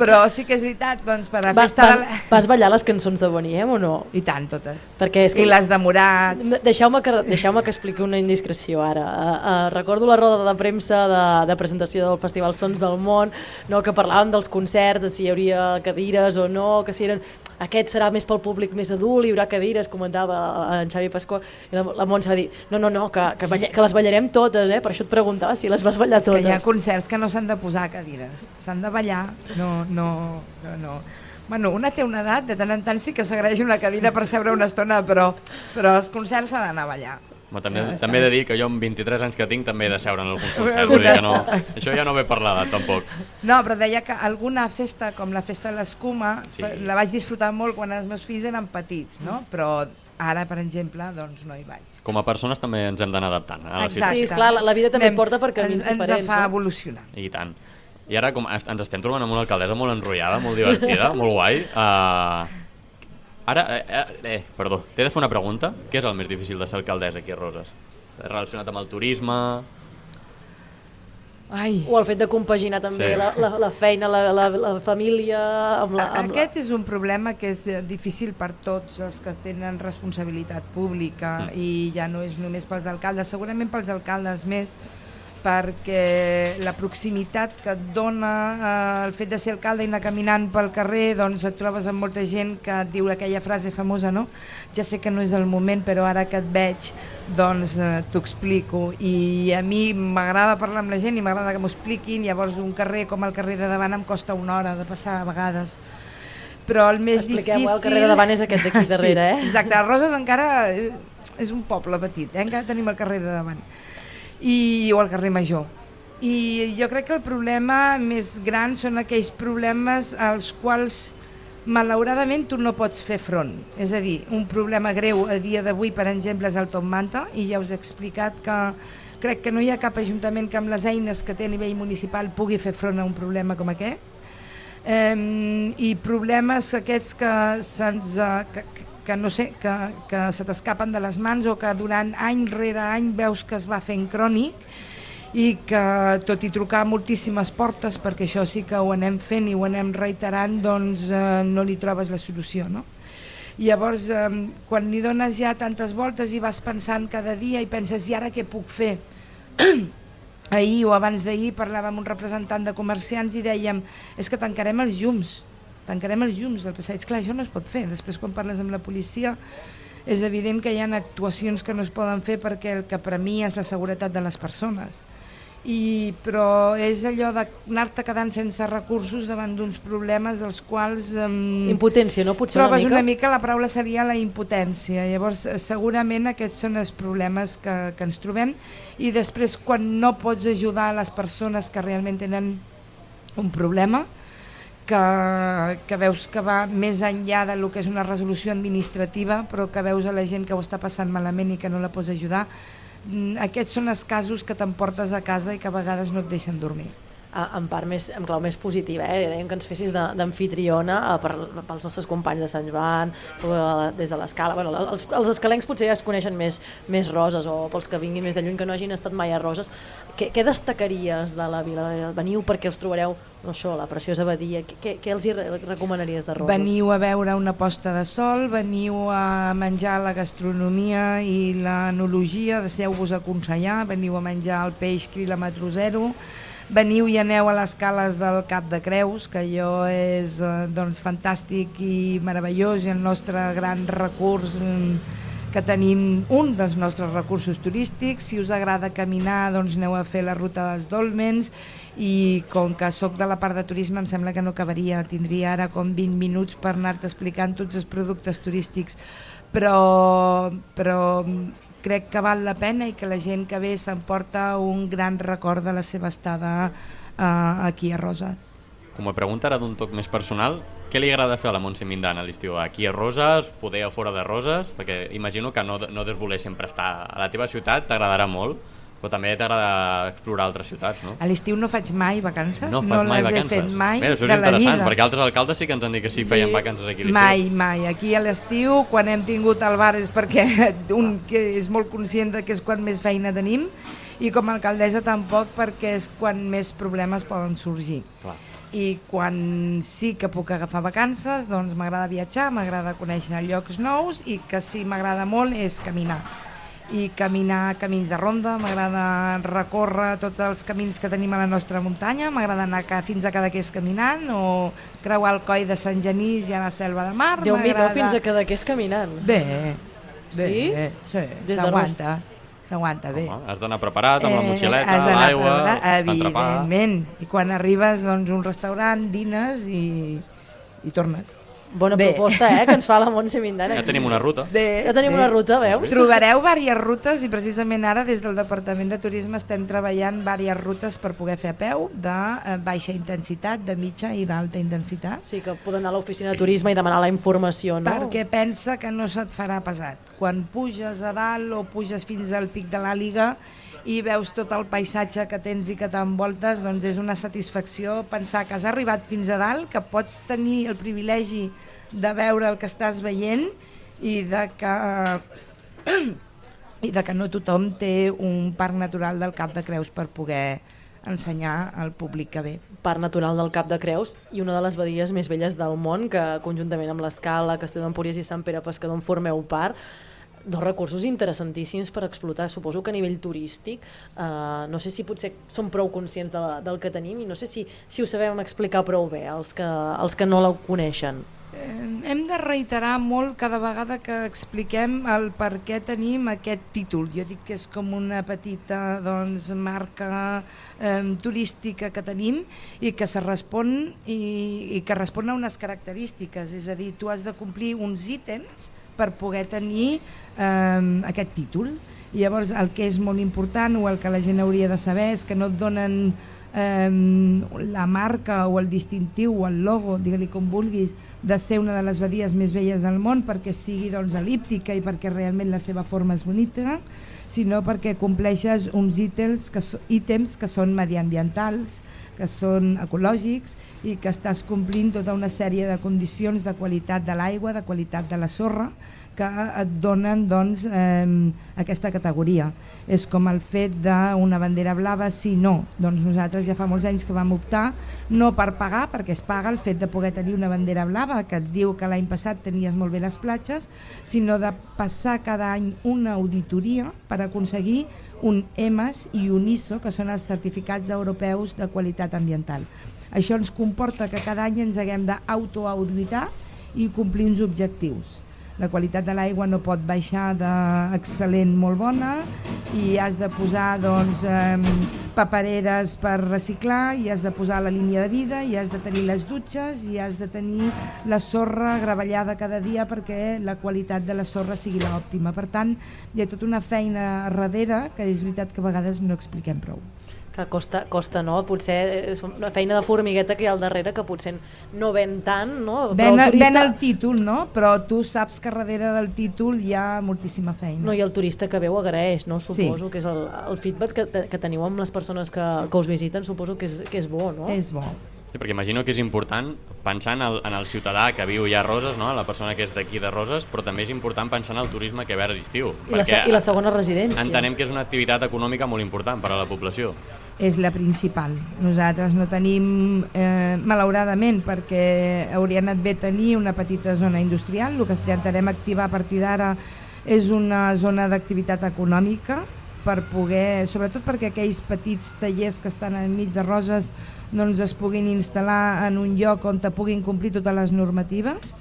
però sí que és veritat, doncs per a Vas, festa... vas, vas ballar les cançons de Boniem o no? I tant, totes. Perquè és que... I les de Morat. Deixeu-me que, deixeu que expliqui una indiscreció ara. Uh, uh, recordo la roda de premsa de, de presentació del Festival Sons del Món, no, que parlàvem dels concerts, de si hi hauria cadires o no, que si eren... Aquest serà més pel públic més adult, hi haurà cadires, comentava en Xavi Pasquà, i la, la Montse va dir, no, no, no, que, que, balla, que les ballarem totes, eh? per això et preguntava si les vas ballar És que totes. hi ha concerts que no s'han de posar cadires, s'han de ballar, no, no, no, no. Bueno, una té una edat, de tant en tant sí que s'agraeix una cadira per seure una estona, però, però els concerts s'ha d'anar a ballar. Home, també, Ja també he de dir que jo amb 23 anys que tinc també he de seure en alguns concerts, vull dir que no, això ja no ve per l'edat tampoc. No, però deia que alguna festa, com la festa de l'escuma, Sí. sí. la vaig disfrutar molt quan els meus fills eren petits, no? Però ara, per exemple, doncs no hi vaig. Com a persones també ens hem d'anar adaptant. A la Exacte. Sí, esclar, la, la vida també porta per camins ens, ens diferents. fa no? evolucionar. I tant. I ara com ens estem trobant amb una alcaldessa molt enrotllada, molt divertida, molt guai. Uh, ara, eh, eh, eh, perdó, t'he de fer una pregunta. Què és el més difícil de ser alcaldessa aquí a Roses? Relacionat amb el turisme... Ai. O el fet de compaginar també Sí. la, la, la feina, la, la, la família... Amb la, amb Aquest és un problema que és eh, difícil per tots els que tenen responsabilitat pública Mm. i ja no és només pels alcaldes, segurament pels alcaldes més, perquè la proximitat que et dona eh, el fet de ser alcalde i anar caminant pel carrer, doncs et trobes amb molta gent que et diu aquella frase famosa, no? Ja sé que no és el moment, però ara que et veig, doncs eh, t'ho explico. I a mi m'agrada parlar amb la gent i m'agrada que m'ho expliquin, llavors un carrer com el carrer de davant em costa una hora de passar a vegades però el més Expliqueu, difícil... el carrer de davant és aquest d'aquí darrere, eh? Sí, exacte, a Roses encara eh, és un poble petit, eh? encara tenim el carrer de davant, I, o el carrer Major. I jo crec que el problema més gran són aquells problemes als quals malauradament tu no pots fer front. És a dir, un problema greu a dia d'avui, per exemple, és el Top Manta, i ja us he explicat que crec que no hi ha cap ajuntament que amb les eines que té a nivell municipal pugui fer front a un problema com aquest eh, i problemes aquests que se'ns eh, que, que no sé, que, que se t'escapen de les mans o que durant any rere any veus que es va fent crònic i que tot i trucar moltíssimes portes, perquè això sí que ho anem fent i ho anem reiterant, doncs eh, no li trobes la solució, no? I llavors, eh, quan li dones ja tantes voltes i vas pensant cada dia i penses, i ara què puc fer? ahir o abans d'ahir parlàvem amb un representant de comerciants i dèiem és que tancarem els llums, tancarem els llums del passeig. Clar, això no es pot fer. Després quan parles amb la policia és evident que hi ha actuacions que no es poden fer perquè el que premia és la seguretat de les persones. I, però és allò d'anar-te quedant sense recursos davant d'uns problemes dels quals... Um, impotència, no? Potser trobes una mica? una mica, la paraula seria la impotència. Llavors, eh, segurament aquests són els problemes que, que ens trobem i després quan no pots ajudar a les persones que realment tenen un problema, que, que veus que va més enllà de lo que és una resolució administrativa, però que veus a la gent que ho està passant malament i que no la pots ajudar, Mm, aquests són els casos que t'emportes a casa i que a vegades no et deixen dormir en part més, en clau més positiva, eh? dèiem que ens fessis d'anfitriona eh, pels nostres companys de Sant Joan, des de l'escala. Bueno, els, els escalencs potser ja es coneixen més, més roses, o pels que vinguin més de lluny que no hagin estat mai a Roses. Què, què destacaries de la vila? Veniu perquè us trobareu no això, la preciosa abadia. Què, què els hi recomanaries de Roses? Veniu a veure una posta de sol, veniu a menjar la gastronomia i l'enologia, deixeu-vos aconsellar, veniu a menjar el peix quilòmetre zero, veniu i aneu a les cales del Cap de Creus, que allò és eh, doncs, fantàstic i meravellós i el nostre gran recurs mm, que tenim un dels nostres recursos turístics. Si us agrada caminar, doncs aneu a fer la ruta dels Dolmens i com que sóc de la part de turisme em sembla que no acabaria, tindria ara com 20 minuts per anar-te explicant tots els productes turístics, però, però crec que val la pena i que la gent que ve s'emporta un gran record de la seva estada uh, aquí a Roses. Com a pregunta ara d'un toc més personal, què li agrada fer a la Montse Mindana a l'estiu? Aquí a Roses, poder a fora de Roses? Perquè imagino que no, no des voler sempre estar a la teva ciutat, t'agradarà molt, però també t'agrada explorar altres ciutats, no? A l'estiu no faig mai vacances, no, no mai les vacances. he fet mai Mira, això és de la interessant, vida. perquè altres alcaldes sí que ens han dit que sí, Sí. feien vacances aquí a l'estiu. Mai, mai. Aquí a l'estiu, quan hem tingut el bar és perquè un que és molt conscient de que és quan més feina tenim i com a alcaldessa tampoc perquè és quan més problemes poden sorgir. Clar. I quan sí que puc agafar vacances, doncs m'agrada viatjar, m'agrada conèixer llocs nous i que sí m'agrada molt és caminar i caminar camins de ronda, m'agrada recórrer tots els camins que tenim a la nostra muntanya, m'agrada anar fins a Cadaqués caminant o creuar el coll de Sant Genís i a la selva de mar. déu nhi fins a Cadaqués caminant. Bé, bé, Sí? sí, Des de s'aguanta, s'aguanta bé. Home, has d'anar preparat amb la Eh, motxileta, d'anar l'aigua, l'entrepà... Evidentment. I quan arribes doncs, un restaurant, dines i, i tornes. Bona Bé. proposta, eh, que ens fa la Montse Mindana. Ja tenim una ruta. Bé, Ja tenim bé. una ruta, veus? Trobareu diverses rutes i precisament ara des del Departament de Turisme estem treballant diverses rutes per poder fer a peu de eh, baixa intensitat, de mitja i d'alta intensitat. Sí, que poden anar a l'oficina de turisme i demanar la informació, no? Perquè pensa que no se't farà pesat. Quan puges a dalt o puges fins al pic de l'Àliga i veus tot el paisatge que tens i que t'envoltes, doncs és una satisfacció pensar que has arribat fins a dalt, que pots tenir el privilegi de veure el que estàs veient i de que i de que no tothom té un parc natural del Cap de Creus per poder ensenyar al públic que ve. Parc Natural del Cap de Creus i una de les badies més velles del món que conjuntament amb l'Escala, Castelló d'Empúries i Sant Pere Pescador en formeu part dos recursos interessantíssims per explotar. Suposo que a nivell turístic, eh, no sé si potser som prou conscients de, del que tenim i no sé si, si ho sabem explicar prou bé els que, els que no la coneixen. Hem de reiterar molt cada vegada que expliquem el per què tenim aquest títol. Jo dic que és com una petita doncs, marca eh, turística que tenim i que se respon i, i que respon a unes característiques, és a dir, tu has de complir uns ítems per poder tenir eh, aquest títol. I llavors el que és molt important o el que la gent hauria de saber és que no et donen eh, la marca o el distintiu o el logo, digue-li com vulguis, de ser una de les badies més velles del món perquè sigui doncs, elíptica i perquè realment la seva forma és bonita, sinó perquè compleixes uns ítems que, ítems que són mediambientals, que són ecològics i que estàs complint tota una sèrie de condicions de qualitat de l'aigua, de qualitat de la sorra, que et donen doncs, eh, aquesta categoria. És com el fet d'una bandera blava, sí, no. Doncs nosaltres ja fa molts anys que vam optar no per pagar, perquè es paga el fet de poder tenir una bandera blava que et diu que l'any passat tenies molt bé les platges, sinó de passar cada any una auditoria per aconseguir un EMAS i un ISO, que són els certificats europeus de qualitat ambiental. Això ens comporta que cada any ens haguem d'autoauditar i complir uns objectius la qualitat de l'aigua no pot baixar d'excel·lent molt bona i has de posar doncs, papereres per reciclar i has de posar la línia de vida i has de tenir les dutxes i has de tenir la sorra gravellada cada dia perquè la qualitat de la sorra sigui l'òptima. Per tant, hi ha tota una feina darrere que és veritat que a vegades no expliquem prou que costa, costa no? Potser és una feina de formigueta que hi ha al darrere que potser no ven tant, no? Ven, el turista... ven el títol, no? Però tu saps que darrere del títol hi ha moltíssima feina. No, i el turista que veu agraeix, no? Suposo sí. que és el, el feedback que, que teniu amb les persones que, que us visiten, suposo que és, que és bo, no? És bo. Sí, perquè imagino que és important pensar en el, en el ciutadà que viu ja a Roses, no? la persona que és d'aquí de Roses, però també és important pensar en el turisme que ve a l'estiu. I, la, I la segona residència. Entenem que és una activitat econòmica molt important per a la població és la principal. Nosaltres no tenim, eh, malauradament, perquè hauria anat bé tenir una petita zona industrial, el que intentarem activar a partir d'ara és una zona d'activitat econòmica per poder, sobretot perquè aquells petits tallers que estan enmig de Roses doncs es puguin instal·lar en un lloc on te puguin complir totes les normatives.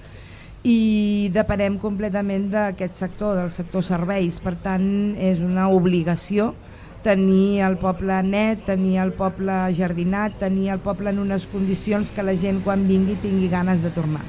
I deparem completament d'aquest sector, del sector serveis, per tant és una obligació tenir el poble net, tenir el poble jardinat, tenir el poble en unes condicions que la gent quan vingui tingui ganes de tornar.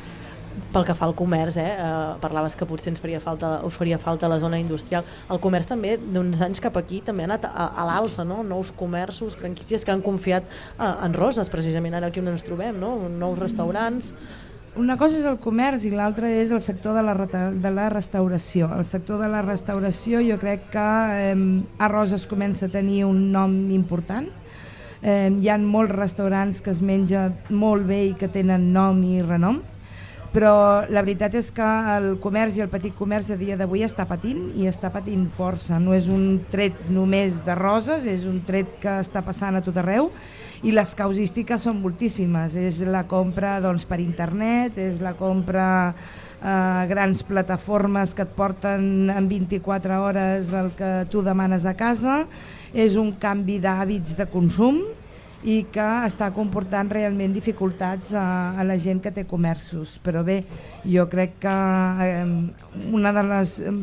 Pel que fa al comerç, eh, eh, parlaves que potser ens faria falta, us faria falta la zona industrial. El comerç també, d'uns anys cap aquí, també ha anat a, a l'alça, no? nous comerços, franquícies que han confiat eh, en Roses, precisament ara aquí on ens trobem, no? nous restaurants... Mm una cosa és el comerç i l'altra és el sector de la, de la restauració. El sector de la restauració jo crec que eh, a Roses comença a tenir un nom important. Eh, hi ha molts restaurants que es menja molt bé i que tenen nom i renom, però la veritat és que el comerç i el petit comerç a dia d'avui està patint i està patint força. No és un tret només de Roses, és un tret que està passant a tot arreu i les causístiques són moltíssimes. És la compra doncs, per internet, és la compra a grans plataformes que et porten en 24 hores el que tu demanes a casa, és un canvi d'hàbits de consum i que està comportant realment dificultats a, a la gent que té comerços. Però bé, jo crec que eh, una de les eh,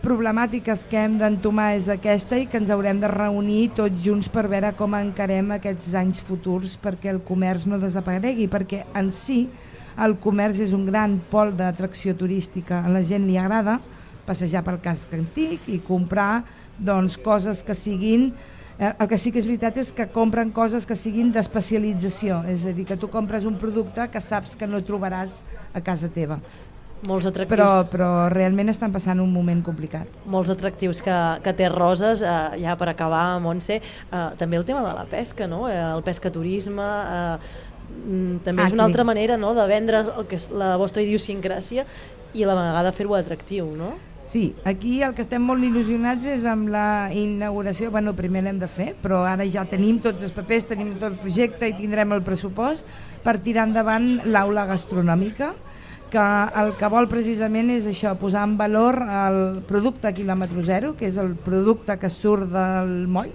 problemàtiques que hem d'entomar és aquesta i que ens haurem de reunir tots junts per veure com encarem aquests anys futurs perquè el comerç no desaparegui, perquè en si el comerç és un gran pol d'atracció turística. A la gent li agrada passejar pel casc antic i comprar doncs, coses que siguin eh, el que sí que és veritat és que compren coses que siguin d'especialització, és a dir, que tu compres un producte que saps que no trobaràs a casa teva molts atractius. Però, però realment estan passant un moment complicat. Molts atractius que, que té Roses, eh, ja per acabar, Montse, eh, també el tema de la pesca, no? Eh, el pescaturisme, eh, mm, també és una altra manera no? de vendre el que és la vostra idiosincràsia i a la vegada fer-ho atractiu, no? Sí, aquí el que estem molt il·lusionats és amb la inauguració, bueno, primer l'hem de fer, però ara ja tenim tots els papers, tenim tot el projecte i tindrem el pressupost per tirar endavant l'aula gastronòmica, que el que vol precisament és això, posar en valor el producte quilòmetre zero, que és el producte que surt del moll,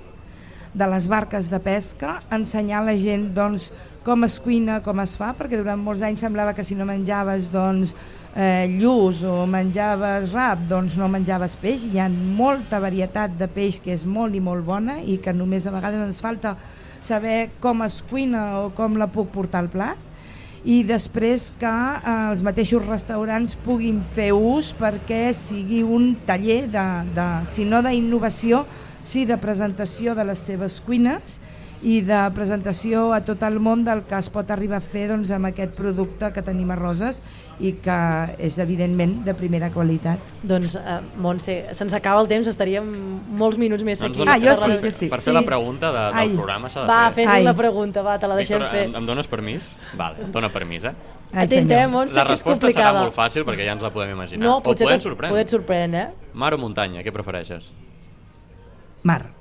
de les barques de pesca, ensenyar a la gent doncs, com es cuina, com es fa, perquè durant molts anys semblava que si no menjaves doncs, eh, lluç o menjaves rap, doncs no menjaves peix. Hi ha molta varietat de peix que és molt i molt bona i que només a vegades ens falta saber com es cuina o com la puc portar al plat i després que eh, els mateixos restaurants puguin fer ús perquè sigui un taller de, de si no d'innovació, sí de presentació de les seves cuines i de presentació a tot el món del que es pot arribar a fer doncs, amb aquest producte que tenim a Roses i que és evidentment de primera qualitat. Doncs, uh, Montse, se'ns acaba el temps, estaríem molts minuts més Doncs aquí. Ah, jo sí, jo sí. Per fer sí. la pregunta de, del Ai. programa s'ha de Va, fer. fes la pregunta, va, te la deixem Víctor, fer. em, em dones permís? Vale, dona permís, eh? Ai, Atentem, senyor. Montse, La que és resposta serà molt fàcil perquè ja ens la podem imaginar. No, o potser, poder t'es- sorprèn. potser et sorprèn, eh? Mar o muntanya, què prefereixes? Mar.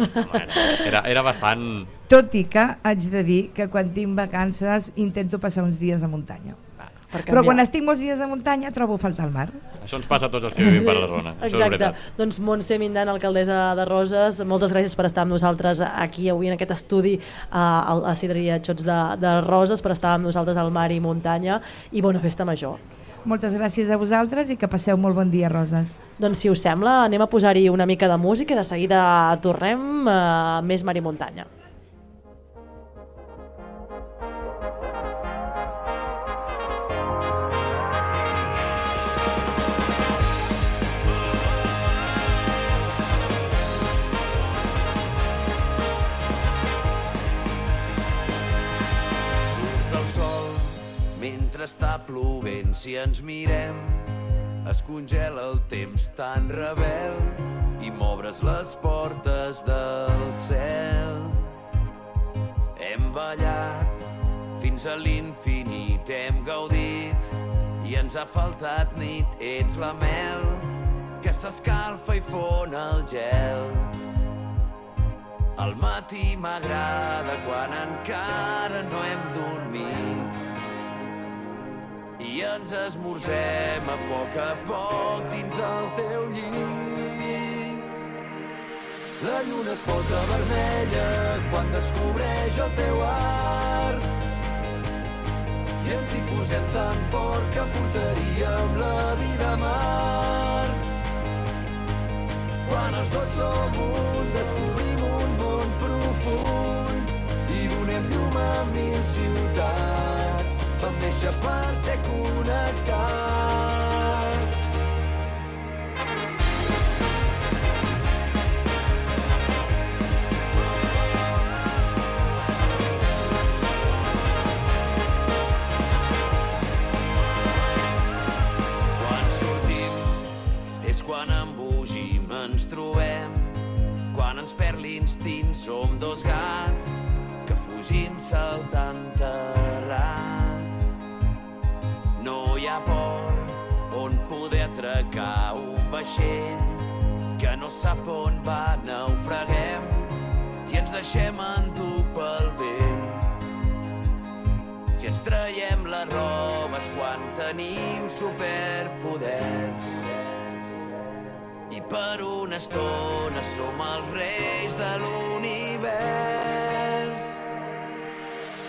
Bueno, era, era bastant... Tot i que haig de dir que quan tinc vacances intento passar uns dies a muntanya. Per Però quan estic molts dies a muntanya trobo a faltar el mar. Això ens passa a tots els que vivim per la zona. Això és Exacte. Doncs Montse Mindan, alcaldessa de Roses, moltes gràcies per estar amb nosaltres aquí avui en aquest estudi a, a la Sidreria Xots de, de Roses, per estar amb nosaltres al mar i muntanya i bona festa major. Moltes gràcies a vosaltres i que passeu molt bon dia, Roses. Doncs si us sembla, anem a posar-hi una mica de música i de seguida tornem a més mar i muntanya. Plovent si ens mirem es congela el temps tan rebel i m'obres les portes del cel. Hem ballat fins a l'infinit hem gaudit i ens ha faltat nit ets la mel que s'escalfa i fon el gel. Al matí m'agrada quan encara no hem dormit i ens esmorzem a poc a poc dins el teu llit. La lluna es posa vermella quan descobreix el teu art i ens hi posem tan fort que portaríem la vida néixer per ser connectats. Quan sortim és quan embogim ens trobem. Quan ens perd l'instint som dos gats que fugim saltant port on poder atracar un vaixell que no sap on va, naufraguem i ens deixem endur pel vent. Si ens traiem les robes quan tenim superpoders i per una estona som els reis de l'univers.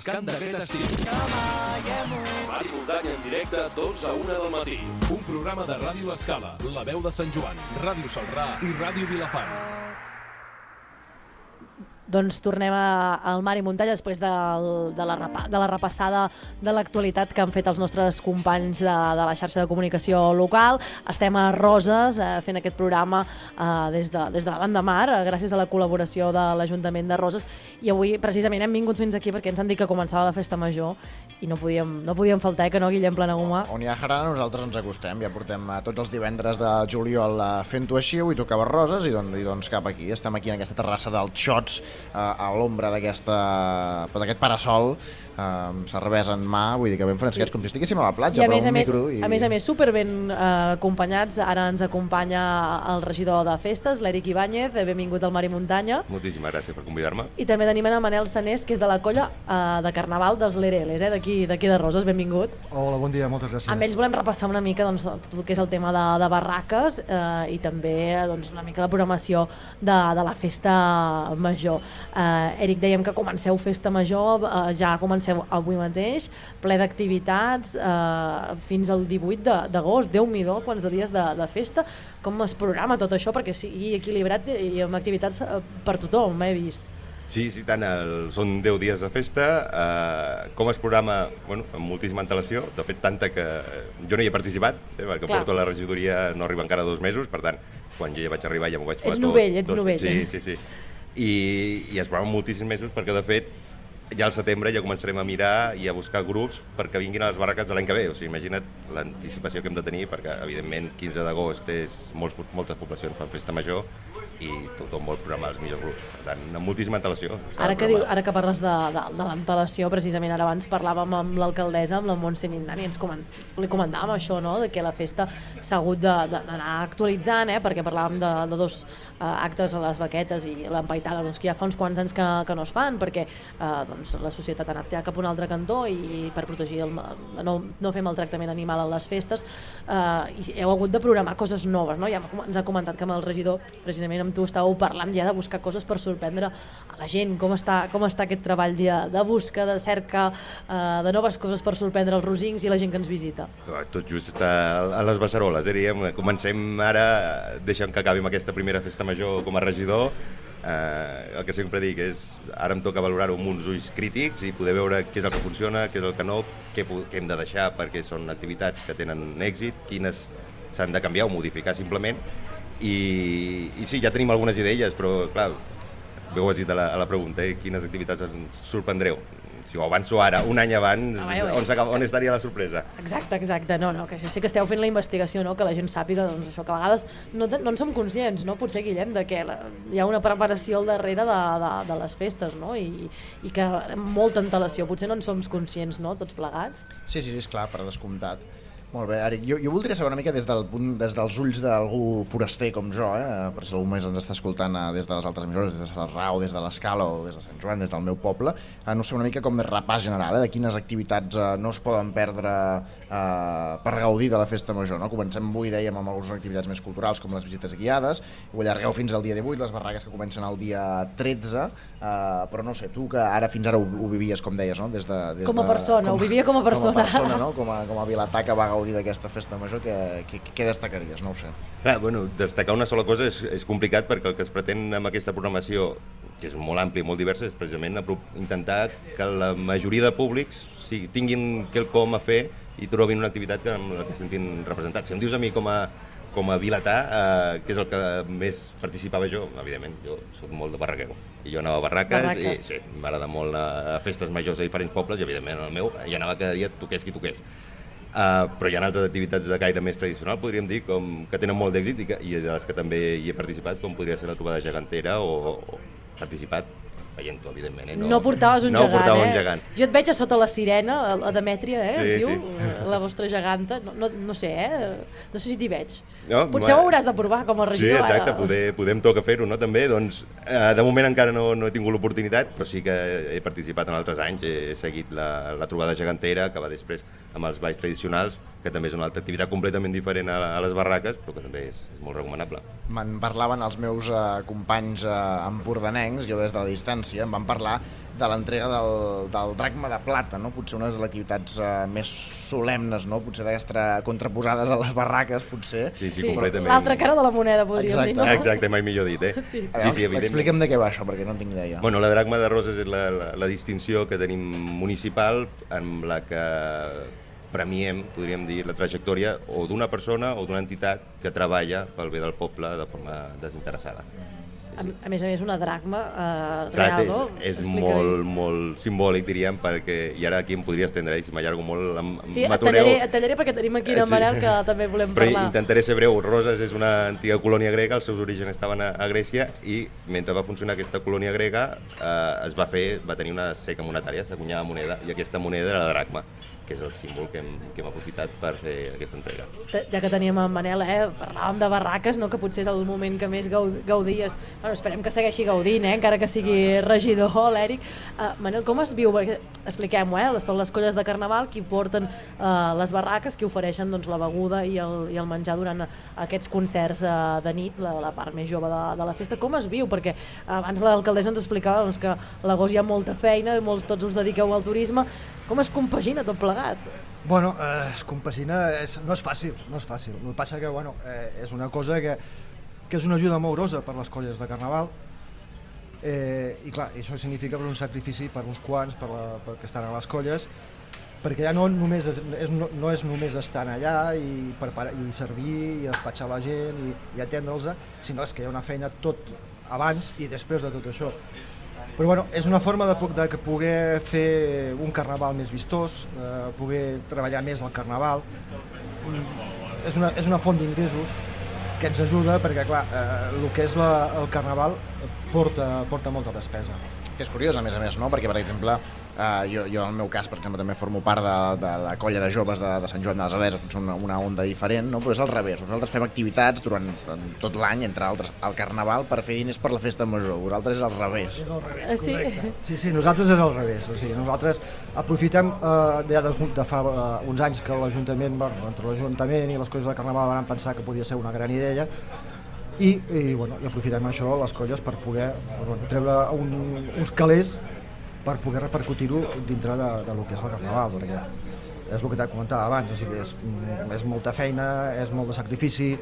Refrescant d'aquest estiu. Mari Muntanya en directe, 12 a 1 del matí. Un programa de Ràdio Escala, La Veu de Sant Joan, Ràdio Salrà i Ràdio Vilafant. Doncs tornem a- al Mar i Muntanya després del, de, la de la repassada de l'actualitat que han fet els nostres companys de, de la xarxa de comunicació local. Estem a Roses eh, fent aquest programa eh, des, de, des de davant de mar, eh, gràcies a la col·laboració de l'Ajuntament de Roses. I avui precisament hem vingut fins aquí perquè ens han dit que començava la festa major i no podíem, no podíem faltar, eh, que no, Guillem Planagumà? On hi ha jarana nosaltres ens acostem, ja portem eh, tots els divendres de juliol eh, fent-ho així, avui tocava Roses i, don, i doncs cap aquí, estem aquí en aquesta terrassa del Xots, a l'ombra d'aquest parasol, eh, amb cervesa en mà, vull dir que ben fresquets, sí. com si estiguéssim a la platja, I a però més, a un més, micro... I... a més a més, super ben eh, acompanyats. Ara ens acompanya el regidor de festes, l'Eric Ibáñez, benvingut al Mar i Muntanya. Moltíssimes gràcies per convidar-me. I també tenim en Manel Sanés, que és de la colla eh, de Carnaval dels Lereles, eh, d'aquí d'aquí de Roses, benvingut. Hola, bon dia, moltes gràcies. Amb ells volem repassar una mica doncs, tot el que és el tema de, de barraques eh, i també doncs, una mica la programació de, de la festa major. Eh, Eric, dèiem que comenceu festa major, eh, ja comenceu avui mateix, ple d'activitats eh, fins al 18 de- d'agost. Déu-n'hi-do, quants de dies de, de festa. Com es programa tot això perquè sigui equilibrat i amb activitats eh, per tothom, he vist. Sí, sí, tant, el, són 10 dies de festa. Eh, com es programa? Bueno, amb moltíssima antelació. De fet, tanta que jo no hi he participat, eh, perquè Clar. porto a la regidoria, no arriba encara dos mesos, per tant, quan jo ja vaig arribar ja m'ho vaig Ets tot. novell, ets novell. Sí, sí, sí. I, I es programa moltíssims mesos perquè, de fet, ja al setembre ja començarem a mirar i a buscar grups perquè vinguin a les barraques de l'any que ve. O sigui, imagina't l'anticipació que hem de tenir, perquè, evidentment, 15 d'agost és molts, moltes poblacions fan festa major i tothom vol programar els millors grups. Per tant, amb moltíssima antelació. Ara que, diu, ara que parles de, de, de l'antelació, precisament ara abans parlàvem amb l'alcaldessa, amb la Montse Mindani, ens coment, li comentàvem això, no? de que la festa s'ha hagut d'anar actualitzant, eh? perquè parlàvem de, de dos actes a les baquetes i l'empaitada, doncs, que ja fa uns quants anys que, que no es fan, perquè eh, doncs, la societat ha anat ja cap a un altre cantó i per protegir el, no, no fer maltractament animal a les festes, eh, i heu hagut de programar coses noves, no? Ja ens ha comentat que amb el regidor, precisament amb tu, estàveu parlant ja de buscar coses per sorprendre a la gent, com està, com està aquest treball de, de busca, de cerca, eh, de noves coses per sorprendre els rosins i la gent que ens visita. Tot just està a les beceroles, eh, diguem. Comencem ara, deixem que acabi amb aquesta primera festa major com a regidor. Eh, el que sempre dic és, ara em toca valorar-ho amb uns ulls crítics i poder veure què és el que funciona, què és el que no, què, què hem de deixar perquè són activitats que tenen èxit, quines s'han de canviar o modificar simplement. I, I sí, ja tenim algunes idees, però clar, ho has dit a la, a la pregunta, eh? quines activitats ens sorprendreu? Si ho avanço ara, un any abans, Ah, bé, bé. on, s'acaba- on estaria la sorpresa? Exacte, exacte. No, no, que sí, sí que esteu fent la investigació, no? que la gent sàpiga doncs, això, que a vegades no, no en som conscients, no? potser, Guillem, de que la, hi ha una preparació al darrere de, de, de les festes no? I, i que molta antelació, potser no en som conscients no? tots plegats. Sí, sí, sí, és clar, per descomptat. Molt bé, Eric, jo, jo voldria saber una mica des, del punt, des dels ulls d'algú foraster com jo, eh? per si algú més ens està escoltant eh, des de les altres emissores, des de Sarrà o des de l'Escala o des de Sant Joan, des del meu poble, eh, no sé, una mica com més repàs general, eh? de quines activitats eh, no es poden perdre eh, per gaudir de la festa major. No? Comencem avui, dèiem, amb algunes activitats més culturals com les visites guiades, ho allargueu fins al dia 18, les barraques que comencen el dia 13, eh, però no sé, tu que ara fins ara ho, ho vivies, com deies, no? des de, des Com a de, persona, ho vivia com a persona. Com a persona, no? Com a, com a vilatà que va gaudir d'aquesta festa major, què, què, què destacaries? No ho sé. Clar, bueno, destacar una sola cosa és, és complicat perquè el que es pretén amb aquesta programació, que és molt àmplia i molt diversa, és precisament intentar que la majoria de públics sí, tinguin quelcom a fer i trobin una activitat que, amb la que se sentin representats. Si em dius a mi com a, com a vilatà, eh, que és el que més participava jo, evidentment, jo soc molt de barraquero. I jo anava a barraques, Barraques. i sí, m'agrada molt a festes majors de diferents pobles i, evidentment, el meu hi anava cada dia toqués qui toqués. Uh, però hi ha altres activitats de caire més tradicional, podríem dir, com que tenen molt d'èxit i, que, i de les que també hi he participat, com podria ser la trobada gegantera o, o participat veient-ho, evidentment. Eh? No, portaves un no gegant, portava eh? un gegant. Jo et veig a sota la sirena, a, a Demetria, eh? Sí, es diu, sí. eh, la vostra geganta. No, no, no sé, eh? No sé si t'hi veig. No, Potser ma- ho hauràs de provar com a Sí, regidor. exacte, ara. poder, podem tocar fer-ho, no, també? Doncs, eh, de moment encara no, no he tingut l'oportunitat, però sí que he participat en altres anys, he seguit la, la trobada gegantera, que va després amb els balls tradicionals, que també és una altra activitat completament diferent a, a les barraques, però que també és, és molt recomanable. Me'n parlaven els meus eh, companys eh, empordanencs, jo des de la distància, em van parlar de l'entrega del, del dracma de plata, no? potser una de les activitats eh, més solemnes, no? potser d'aquestes contraposades a les barraques, potser. Sí, sí, Sí, completament. l'altra cara de la moneda, podríem Exacte. dir, no? Exacte, mai millor dit, eh? Sí. Veure, Explica'm de què va això, perquè no en tinc idea. Bueno, la dracma de roses és la, la, la distinció que tenim municipal amb la que premiem, podríem dir, la trajectòria o d'una persona o d'una entitat que treballa pel bé del poble de forma desinteressada. A, a més a més, una dracma eh, Clar, real, és, no? és molt, molt simbòlic, diríem, perquè, i ara aquí em podria estendre, i si m'allargo molt, em, Sí, m'atureu. tallaré, et tallaré perquè tenim aquí en sí. Manel que també volem Però parlar. intentaré ser breu. Roses és una antiga colònia grega, els seus orígens estaven a, a Grècia i mentre va funcionar aquesta colònia grega eh, es va fer, va tenir una seca monetària, s'acunyava moneda i aquesta moneda era la dracma, que és el símbol que hem, que hem aprofitat per fer aquesta entrega. Ja- que teníem en Manel, eh, parlàvem de barraques, no? que potser és el moment que més gau- gaudies. Bueno, esperem que segueixi gaudint, eh? encara que sigui regidor, l'Eric. Uh, Manel, com es viu? Expliquem-ho, eh? són les colles de Carnaval qui porten uh, les barraques, qui ofereixen doncs, la beguda i el, i el menjar durant aquests concerts uh, de nit, la, la part més jove de, de la festa. Com es viu? Perquè abans l'alcaldessa ens explicava doncs, que l'agost hi ha molta feina, molts, tots us dediqueu al turisme. Com es compagina tot plegat? Bueno, eh, es compagina, és, no és fàcil, no és fàcil. El que passa que, bueno, eh, és una cosa que, que és una ajuda amorosa per les colles de Carnaval, eh, i clar, això significa per un sacrifici per uns quants, per la, perquè estan a les colles, perquè ja no només és, és, no, no és només estar allà i, preparar, i servir i despatxar la gent i, i atendre'ls, sinó és que hi ha una feina tot abans i després de tot això. Però bueno, és una forma de, de que poder fer un carnaval més vistós, eh, poder treballar més el carnaval. És una, és una font d'ingressos que ens ajuda perquè, clar, eh, el que és la, el carnaval porta, porta molta despesa. Que és curiós, a més a més, no? perquè, per exemple, eh, jo, jo en el meu cas, per exemple, també formo part de, de la colla de joves de, de Sant Joan de les Abelles, que és una, una onda diferent, no? però és al revés. Nosaltres fem activitats durant tot l'any, entre altres, al Carnaval, per fer diners per la festa major. Vosaltres és al revés. És al revés, Ah, sí? correcte. Sí, sí, nosaltres és al revés. O sigui, nosaltres aprofitem, eh, ja de, de fa eh, uns anys que l'Ajuntament, bueno, entre l'Ajuntament i les coses de Carnaval van pensar que podia ser una gran idea, i, i, bueno, i aprofitem això, les colles, per poder bueno, treure un, uns calés per poder repercutir-ho dintre de, de lo que és el Carnaval, perquè és el que t'he comentat abans, o sigui, és, és molta feina, és molt de sacrifici,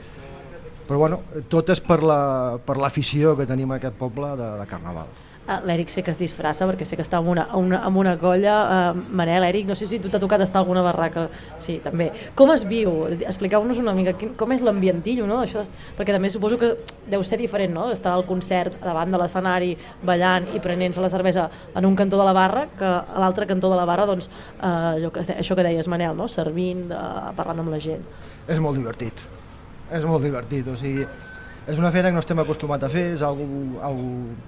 però bueno, tot és per la- per l'afició la, que tenim a aquest poble de, de Carnaval. Ah, L'Eric sé que es disfressa perquè sé que està amb una, una, amb una colla. Uh, Manel, Eric, no sé si tu t'ha tocat estar alguna barraca. Sí, també. Com es viu? Expliqueu-nos una mica quin, com és l'ambientillo, no? Això, perquè també suposo que deu ser diferent, no? Estar al concert davant de l'escenari, ballant i prenent-se la cervesa en un cantó de la barra, que a l'altre cantó de la barra, doncs, uh, que, això que deies, Manel, no? Servint, uh, parlant amb la gent. És molt divertit, és molt divertit, o sigui, és una feina que no estem acostumats a fer, és algo, algo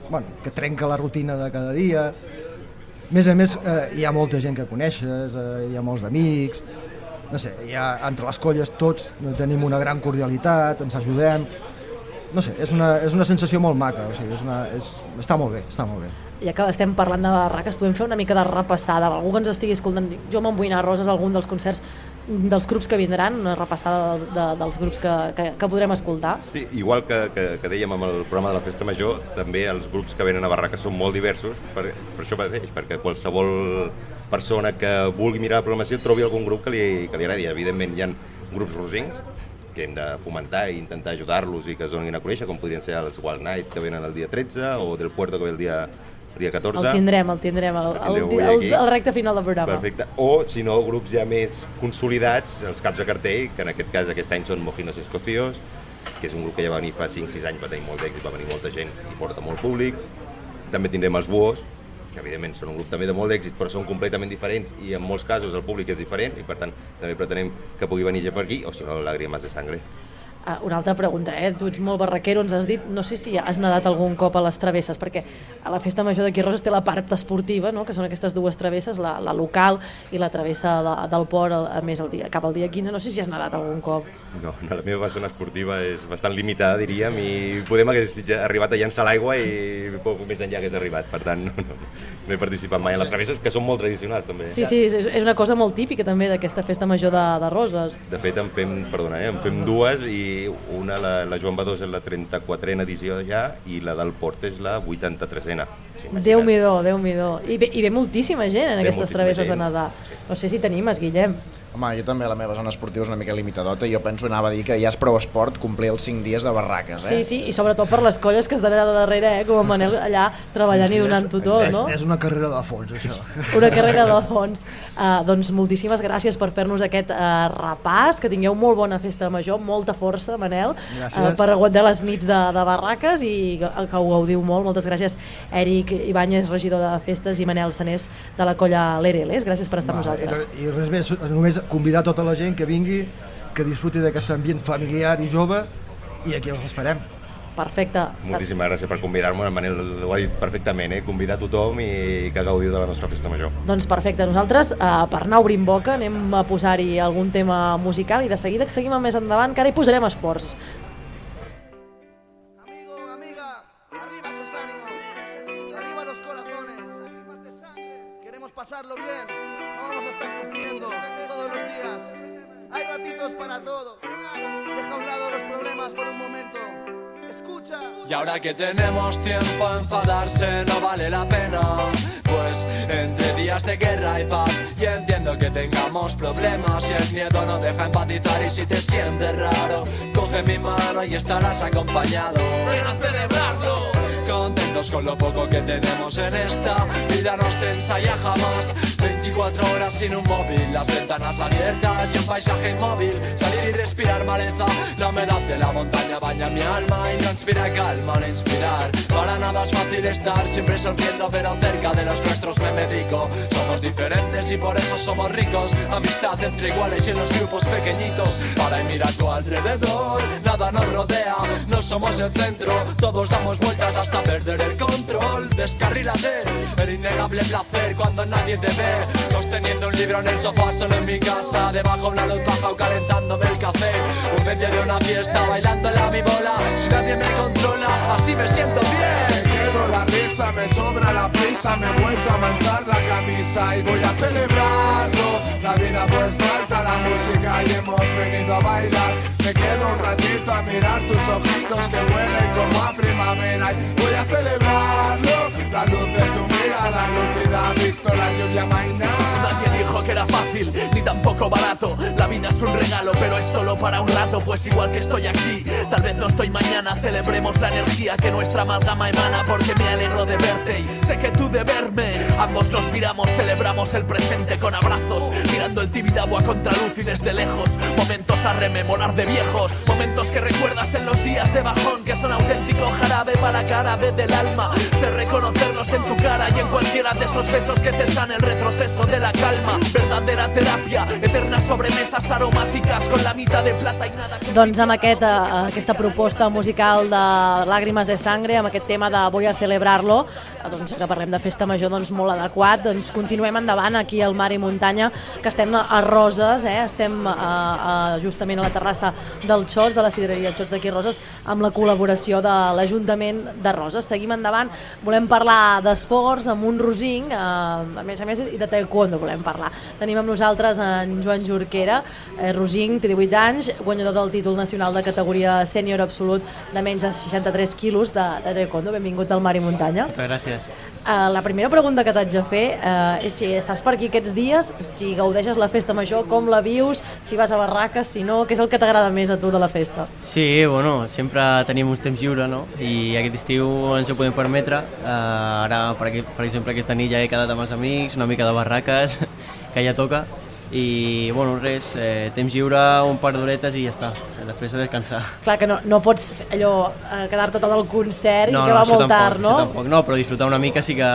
bueno, que trenca la rutina de cada dia. A més a més, eh, hi ha molta gent que coneixes, eh, hi ha molts amics, no sé, hi ha, entre les colles tots tenim una gran cordialitat, ens ajudem, no sé, és una, és una sensació molt maca, o sigui, és una, és, està molt bé, està molt bé. ja que estem parlant de barraques, podem fer una mica de repassada, algú que ens estigui escoltant, jo me'n vull anar a Roses algun dels concerts dels grups que vindran, una repassada de, de, dels grups que, que, que podrem escoltar. Sí, igual que, que, que dèiem amb el programa de la Festa Major, també els grups que venen a Barraca són molt diversos, per, per això mateix, perquè qualsevol persona que vulgui mirar la programació trobi algun grup que li, que li agradi. Evidentment hi ha grups rosincs, que hem de fomentar i intentar ajudar-los i que es donin a conèixer, com podrien ser els Wild Night, que venen el dia 13, o del Puerto, que ve el dia, el dia 14. El tindrem, el tindrem, el, el, el, el, el recte final del programa. Perfecte. O, si no, grups ja més consolidats, els caps de cartell, que en aquest cas aquest any són Mojinos Escocios, que és un grup que ja va venir fa 5-6 anys, va tenir molt d'èxit, va venir molta gent i porta molt públic. També tindrem els Buos, que evidentment són un grup també de molt d'èxit, però són completament diferents i en molts casos el públic és diferent i per tant també pretenem que pugui venir ja per aquí, o si no, l'Agriamas de Sangre. Uh, una altra pregunta, eh? Tu ets molt barraquero, ens has dit, no sé si has nedat algun cop a les travesses, perquè a la festa major de Quirroses té la part esportiva, no? que són aquestes dues travesses, la, la local i la travessa de, del port, a més el dia, cap al dia 15, no sé si has nedat algun cop. No, no, la meva zona esportiva és bastant limitada, diríem, i podem hagués arribat a llançar l'aigua i poc més enllà hagués arribat. Per tant, no, no, no he participat mai en les travesses, que són molt tradicionals, també. Sí, sí, és, és una cosa molt típica també d'aquesta festa major de, de Roses. De fet, en fem, perdona, eh, en fem dues i una, la, la Joan Badós és la 34a edició ja i la del Port és la 83a. Sí, Déu-m'hi-do, déu mhi déu I, ve, I ve moltíssima gent en Ve aquestes travesses gent. de Nadal. No sé si t'animes, Guillem. Home, jo també la meva zona esportiva és una mica limitadota i jo penso anava a dir que ja és prou esport complir els 5 dies de barraques, eh? Sí, sí, i sobretot per les colles que estan allà darrere, eh? com en Manel allà treballant i donant-ho tot, és, no? És una carrera de fons, això. Una carrera de fons. Uh, doncs moltíssimes gràcies per fer-nos aquest uh, repàs, que tingueu molt bona festa major, molta força, Manel, Gràcies. per aguantar les nits de, de barraques i que, que ho gaudiu molt. Moltes gràcies, Eric Ibáñez, regidor de festes, i Manel Sanés, de la colla L'Ereles. Gràcies per estar amb Va, nosaltres. I, I res més, només convidar tota la gent que vingui, que disfruti d'aquest ambient familiar i jove, i aquí els esperem. Perfecte. Moltíssimes gràcies per convidar-me, el Manel ho ha dit perfectament, eh? convidar tothom i que gaudiu de la nostra festa major. Doncs perfecte, nosaltres eh, per anar obrint boca anem a posar-hi algun tema musical i de seguida que seguim més endavant, que ara hi posarem esports. Arriba los corazones. Queremos pasarlo bien. Hay ratitos para todo. Deja a un lado los problemas por un momento. Escucha. Y ahora que tenemos tiempo a enfadarse no vale la pena Pues entre días de guerra y paz Y entiendo que tengamos problemas Y el miedo no deja empatizar Y si te sientes raro Coge mi mano y estarás acompañado Ven a celebrarlo Con lo poco que tenemos en esta vida no se ensaya jamás. 24 horas sin un móvil, las ventanas abiertas y un paisaje inmóvil. Salir y respirar maleza, la humedad de la montaña baña mi alma Y no inspira calma al inspirar. Para nada es fácil estar siempre sonriendo pero cerca de los nuestros me medico. Somos diferentes y por eso somos ricos. Amistad entre iguales y en los grupos pequeñitos. Para y mira a tu alrededor, nada nos rodea. No somos el centro, todos damos vueltas hasta perder el control Descarrílate, el innegable placer cuando nadie te ve. Sosteniendo un libro en el sofá solo en mi casa Debajo una luz baja o calentándome el café. En medio de una fiesta bailando la mi bola Si nadie me controla, así me siento bien Quiero la risa, me sobra la prisa, me he vuelto a manchar la camisa y voy a celebrarlo. La vida pues falta la música y hemos venido a bailar. Me quedo un ratito a mirar tus ojitos que huelen como a primavera y voy a celebrarlo. La luz de tu mirada lúcida, visto la lluvia mainar. Nadie dijo que era fácil, ni tampoco barato. Vida es un regalo, pero es solo para un rato. Pues igual que estoy aquí, tal vez no estoy mañana. Celebremos la energía que nuestra amalgama emana, porque me alegro de verte y sé que tú de verme. Ambos nos miramos, celebramos el presente con abrazos, mirando el Tibidabo a contraluz y desde lejos. Momentos a rememorar de viejos, momentos que recuerdas en los días de bajón, que son auténtico jarabe para la cara B del alma. Sé reconocerlos en tu cara y en cualquiera de esos besos que cesan el retroceso de la calma. Verdadera terapia, eternas sobremesas aromáticas con la mitad de plata y nada. Doncs amb aquest, eh, aquesta proposta musical de Làgrimes de Sangre, amb aquest tema de Voy a celebrarlo, eh, doncs que parlem de festa major, doncs molt adequat, doncs continuem endavant aquí al Mar i Muntanya, que estem a Roses, eh? estem a, a, justament a la terrassa del Xots, de la sidreria Xots d'aquí Roses, amb la col·laboració de l'Ajuntament de Roses. Seguim endavant, volem parlar d'esports amb un rosinc, eh, a més a més, i de taekwondo volem parlar. Tenim amb nosaltres en Joan Jorquera, eh, rosinc, té 18 anys, guanyador del títol nacional de categoria sènior absolut de menys de 63 quilos de, de taekwondo. Benvingut al Mar i Muntanya. Moltes gràcies. Uh, la primera pregunta que t'haig de fer uh, és si estàs per aquí aquests dies, si gaudeixes la festa major, com la vius, si vas a barraques, si no, què és el que t'agrada més a tu de la festa? Sí, bueno, sempre tenim un temps lliure, no? I aquest estiu ens ho podem permetre. Uh, ara, per, aquí, per exemple, aquesta nit ja he quedat amb els amics, una mica de barraques, que ja toca. I, bueno, res, eh, temps lliure, un par d'horetes i ja està. Després a descansar. Clar que no, no pots allò, uh, quedar-te tot el concert no, i que no, va molt tampoc, tard, no? Això tampoc, no, però disfrutar una mica sí que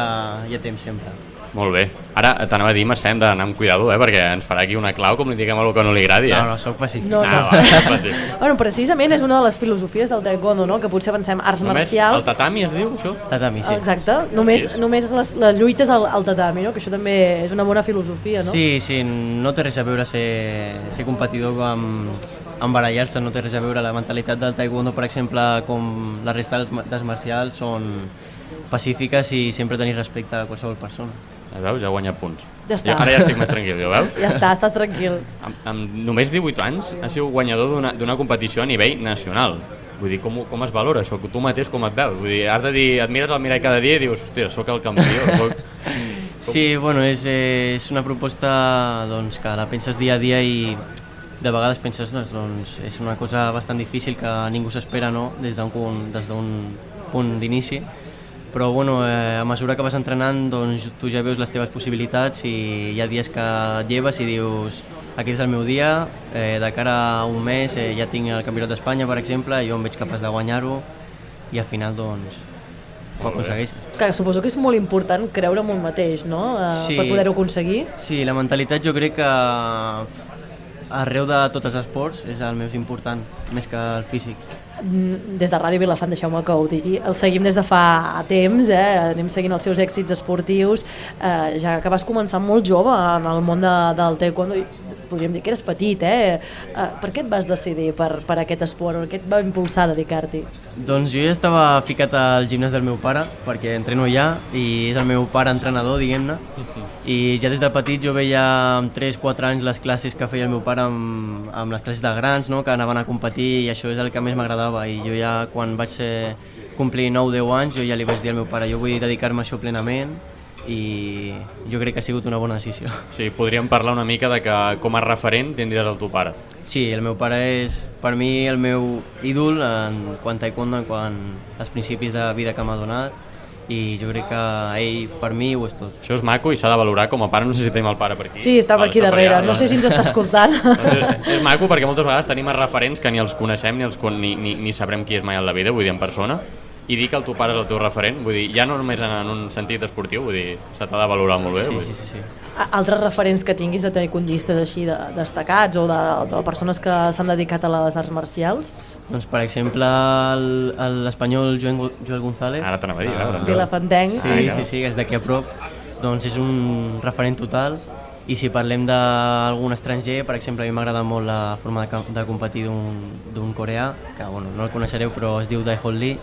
hi ha temps sempre. Molt bé. Ara t'anava a dir, Mercè, hem d'anar amb cuidado, eh, perquè ens farà aquí una clau com li diguem alguna que no li agradi, eh? No, no, soc pacífic. No, ah, va, pacífic. Bueno, precisament és una de les filosofies del taekwondo, no? que potser pensem arts Només marcials... el tatami es diu, això? Tatami, sí. Exacte, només, només les, les lluites al, al tatami, no? que això també és una bona filosofia, no? Sí, sí, no té res a veure ser, ser competidor amb, amb barallar-se, no té res a veure. La mentalitat del taekwondo, per exemple, com la resta dels marcials, són pacífiques i sempre tenir respecte a qualsevol persona. Ja veus, ja ha guanyat punts. Ja està. Jo, ara ja estic més tranquil, ja veus? Ja està, estàs tranquil. Amb, amb només 18 anys ha sigut guanyador d'una- competició a nivell nacional. Vull dir, com, com es valora això? Tu mateix com et veus? Vull dir, has de dir, et mires al mirall cada dia i dius, hòstia, sóc el campió. Soc... Sí, bueno, és, eh, és una proposta doncs, que la penses dia a dia i de vegades penses doncs, doncs és una cosa bastant difícil que ningú s'espera no? des d'un punt, des d'un punt d'inici però bueno, eh, a mesura que vas entrenant doncs, tu ja veus les teves possibilitats i hi ha dies que et lleves i dius aquest és el meu dia, eh, de cara a un mes eh, ja tinc el Campionat d'Espanya per exemple, jo em veig capaç de guanyar-ho i al final doncs ho aconsegueix. Que suposo que és molt important creure en un mateix, no? Eh, Sí. Per poder-ho aconseguir. Sí, la mentalitat jo crec que arreu de tots els esports és el més important, més que el físic. Mm, Des de Ràdio Vilafant, deixeu-me que ho digui, el seguim des de fa temps, eh? anem seguint els seus èxits esportius, eh, ja que vas començar molt jove en el món de, del taekwondo, podríem dir que eres petit, eh? eh per què et vas decidir per, per aquest esport? Què et va impulsar a dedicar-t'hi? Doncs jo ja estava ficat al gimnàs del meu pare, perquè entreno allà i és el meu pare entrenador, diguem-ne, i ja des de petit jo veia amb 3-4 anys les classes que feia el meu pare amb, amb les classes de grans, no? que anaven a competir i això és el que més m'agradava i jo ja quan vaig ser, complir 9-10 anys jo ja li vaig dir al meu pare jo vull dedicar-me a això plenament i jo crec que ha sigut una bona decisió. Sí, podríem parlar una mica de que com a referent tindries el teu pare. Sí, el meu pare és per mi el meu ídol en quant a taekwondo, en quant als principis de vida que m'ha donat i jo crec que ell per mi ho és tot. Això és maco i s'ha de valorar com a pare, no sé si tenim el pare per aquí. Sí, estava Vale, aquí està per darrere, allà, no sé si ens està escoltant. Doncs és, és maco perquè moltes vegades tenim els referents que ni els coneixem ni, els, con- ni, ni, ni sabrem qui és mai en la vida, vull dir, en persona, i dir que el teu pare és el teu referent, vull dir, ja no només en, en un sentit esportiu, vull dir, se t'ha de valorar molt bé. Sí, vull sí, dir. sí, sí. Altres referents que tinguis de taekwondistes així de, destacats o de, de persones que s'han dedicat a les arts marcials? Doncs per exemple l'espanyol Joel, Joel González. Ara t'anava a dir, a veure. Vilafantenc. Sí, Ah, sí, sí, és d'aquí a prop. Doncs és un referent total i si parlem d'algun estranger, per exemple, a mi m'agrada molt la forma de, de competir d'un d'un coreà, que bueno, no el coneixereu però es diu Daehon Lee,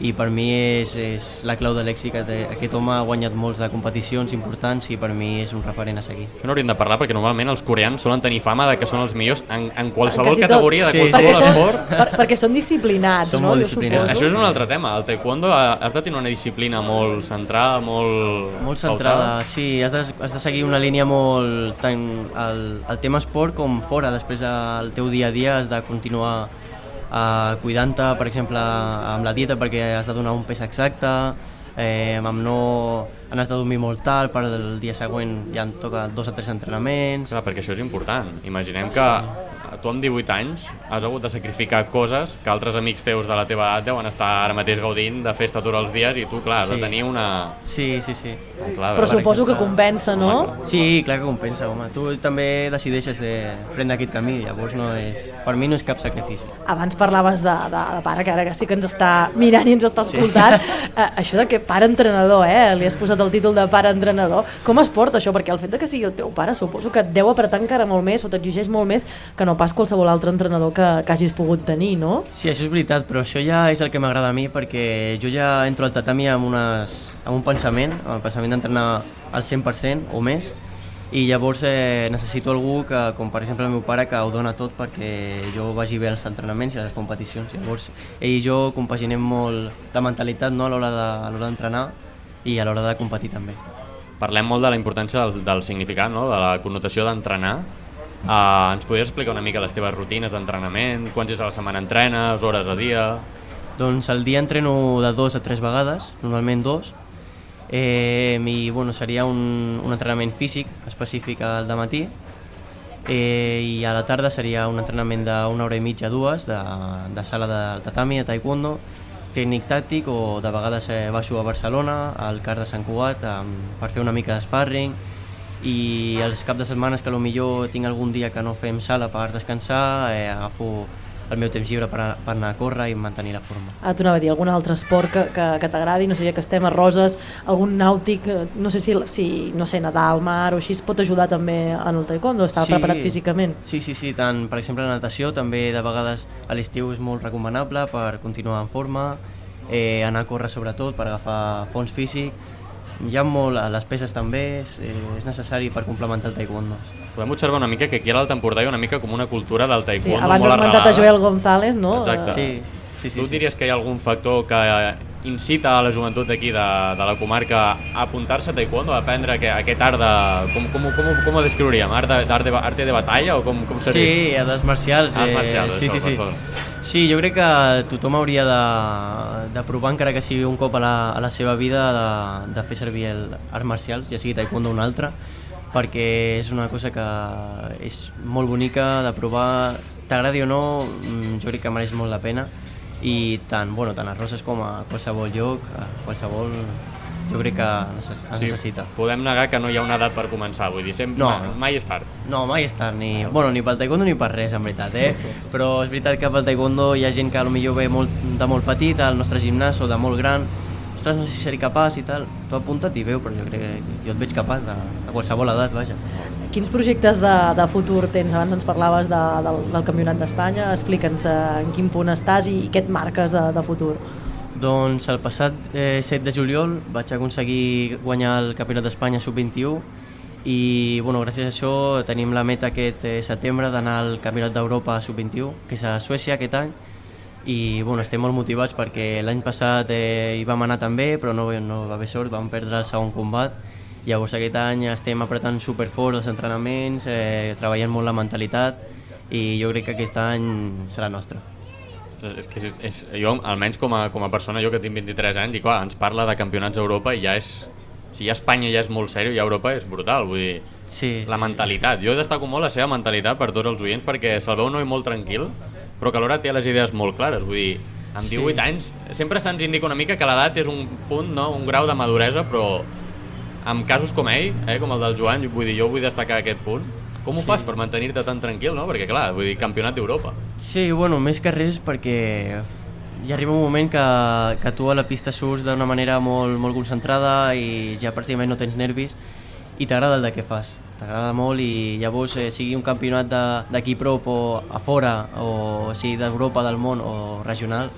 i per mi és, és la clau de l'èxit. Aquest, aquest home ha guanyat molts de competicions importants i per mi és un referent a seguir. Això n'hauríem de parlar perquè normalment els coreans solen tenir fama de que són els millors en, en qualsevol Quasi tot. categoria, de Sí. qualsevol Perquè són- esport. Per, perquè són disciplinats, Són no? molt disciplinats. Això és un altre tema. El taekwondo ha- has de tenir una disciplina molt centrada, molt... Molt pautada. centrada, sí, has de, has de seguir una línia molt tant al, al tema esport com fora, després al teu dia a dia has de continuar uh, cuidant-te, per exemple, amb la dieta perquè has de donar un pes exacte, eh, amb no anar de dormir molt tard, per el dia següent ja em toca dos o tres entrenaments. Clar, perquè això és important. Imaginem que tu amb 18 anys has hagut de sacrificar coses que altres amics teus de la teva edat deuen estar ara mateix gaudint de festa tots els dies i tu, clar, has de Sí. tenir una... Sí, sí, sí. Clar, Però suposo que compensa, no? Sí, clar que compensa, home. Tu també decideixes de prendre aquest camí, llavors no és... Per mi no és cap sacrifici. Abans parlaves de, de, de pare, que ara que sí que ens està mirant i ens està escoltant. Eh, això de que pare entrenador, eh? Li has posat el títol de pare entrenador. Com es porta això? Perquè el fet de que sigui el teu pare suposo que et deu apretar encara molt més o t'exigeix molt més que no pas qualsevol altre entrenador que, que hagis pogut tenir, no? Sí, això és veritat, però això ja és el que m'agrada a mi perquè jo ja entro al tatami amb, unes, amb un pensament, amb el pensament d'entrenar al 100% o més i llavors eh, necessito algú que, com per exemple el meu pare, que ho dona tot perquè jo vagi bé als entrenaments i a les competicions. Llavors ell i jo compaginem molt la mentalitat no, a l'hora de- a l'hora d'entrenar i a l'hora de competir també. Parlem molt de la importància del, del significat, no? de la connotació d'entrenar. Uh, ens podries explicar una mica les teves rutines d'entrenament? Quants dies a la setmana entrenes? Hores a dia? Doncs al dia entreno de dos a tres vegades, normalment dos, eh, i bueno, seria un, un entrenament físic específic al matí eh, i a la tarda seria un entrenament d'una hora i mitja, dues, de, de sala del tatami, de taekwondo, tècnic tàctic o de vegades eh, baixo a Barcelona, al CAR de Sant Cugat, eh, per fer una mica de sparring i els caps de setmanes que millor tinc algun dia que no fem sala per descansar, eh, agafo el meu temps lliure per, a- per anar a córrer i mantenir la forma. Ah, t'ho anava a dir, algun altre esport que, que, que t'agradi, no sé, ja que estem a Roses, algun nàutic, eh, no sé si, si no sé, nedar al mar o així, es pot ajudar també en el taekwondo, estar preparat físicament. Sí, sí, sí, tant, per exemple, la natació també de vegades a l'estiu és molt recomanable per continuar en forma, eh, anar a córrer sobretot per agafar fons físic, hi ha molt, a les peses també, és, eh, és necessari per complementar el taekwondo. Podem observar una mica que aquí a l'Alt Empordà hi ha una mica com una cultura del Sí, taekwondo abans molt has esmentat a arrelada. Joel González, no? Exacte. Eh, sí, tu diries que hi ha algun factor que incita a la joventut d'aquí, de, de la comarca, a apuntar-se a taekwondo, a aprendre que, aquest art de... Com, com, com, com ho descriuríem? Art de, art de, arte de batalla o com, com Sí, seria? arts marcials. Arts eh, marcials, sí, això, sí, sí. Sí, jo crec que tothom hauria de, de provar, encara que sigui un cop a la, a la seva vida, de, de fer servir el arts marcials, ja sigui taekwondo o un altre, perquè és una cosa que és molt bonica de provar, t'agradi o no, mm, jo crec que mereix molt la pena i tant, bueno, tant a Roses com a qualsevol lloc, a qualsevol, jo crec que necess es necessita. Podem negar que no hi ha una edat per començar, vull dir, sempre, No. mai és tard. No, mai és tard, ni, bueno, ni pel taekwondo ni per res, en veritat, eh? Però és veritat que pel taekwondo hi ha gent que potser ve molt, de molt petit al nostre gimnàs o de molt gran, ostres, no sé si seré capaç i tal, tu apunta't i veu, però jo crec que jo et veig capaç de, de qualsevol edat, vaja. Quins projectes de, de futur tens? Abans ens parlaves de, del, del Campionat d'Espanya, explica'ns eh, en quin punt estàs i, i què et marques de, de futur. Doncs el passat eh, 7 de juliol vaig aconseguir guanyar el Campionat d'Espanya Sub-21 i bueno, gràcies a això tenim la meta aquest eh, setembre d'anar al Campionat d'Europa Sub-21, que és a Suècia aquest any, i bueno, estem molt motivats perquè l'any passat eh, hi vam anar també, però no, no va haver sort, vam perdre el segon combat, llavors aquest any estem apretant superfort els entrenaments, eh, treballant molt la mentalitat, i jo crec que aquest any serà nostre. Ostres, és que és, és, jo, almenys com a, com a persona, jo que tinc 23 anys, i clar, ens parla de campionats d'Europa i ja és... Si ja Espanya ja és molt sèrio, ja Europa és brutal, vull dir... Sí, la mentalitat. Jo destaco molt la seva mentalitat per tots els oients perquè se'l veu un noi molt tranquil, però que alhora té les idees molt clares, vull dir... Amb Sí. 18 anys, sempre se'ns indica una mica que l'edat és un punt, no? un grau de maduresa, però amb casos com ell, eh, com el del Joan, vull dir, jo vull destacar aquest punt. Com ho Sí. fas per mantenir-te tan tranquil, no? Perquè, clar, vull dir, campionat d'Europa. Sí, bueno, més que res perquè hi arriba un moment que, que tu a la pista surts d'una manera molt, molt concentrada i ja pràcticament no tens nervis i t'agrada el de què fas. T'agrada molt i llavors eh, sigui un campionat de- d'aquí prop o a fora o sigui d'Europa, del món o regional,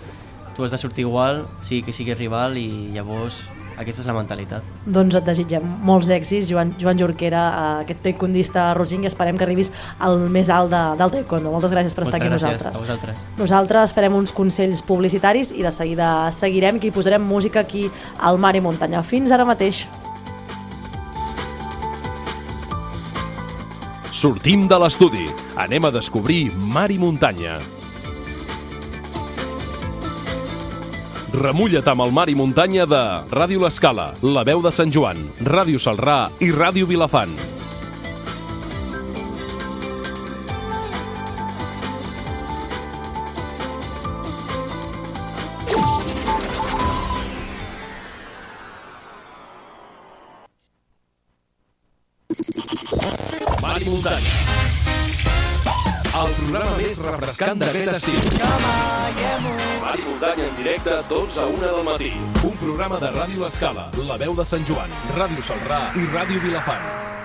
tu has de sortir igual, sigui que sigui rival i llavors aquesta és la mentalitat. Doncs et desitgem molts èxits, Joan, Joan Jorquera, aquest taekwondista rosing, i esperem que arribis al més alt de, del taekwondo. Moltes gràcies per estar aquí amb Moltes gràcies nosaltres. a vosaltres. Nosaltres farem uns consells publicitaris i de seguida seguirem i posarem música aquí al Mar i Muntanya. Fins ara mateix. Sortim de l'estudi. Anem a descobrir mar i muntanya. Remulla't amb el mar i muntanya de Ràdio L'Escala, La Veu de Sant Joan, Ràdio Salrà i Ràdio Vilafant. Mar i muntanya. El programa més refrescant d'aquest estiu. Matí. Un programa de Ràdio L'Escala, La Veu de Sant Joan, Ràdio Salrà i Ràdio Vilafant.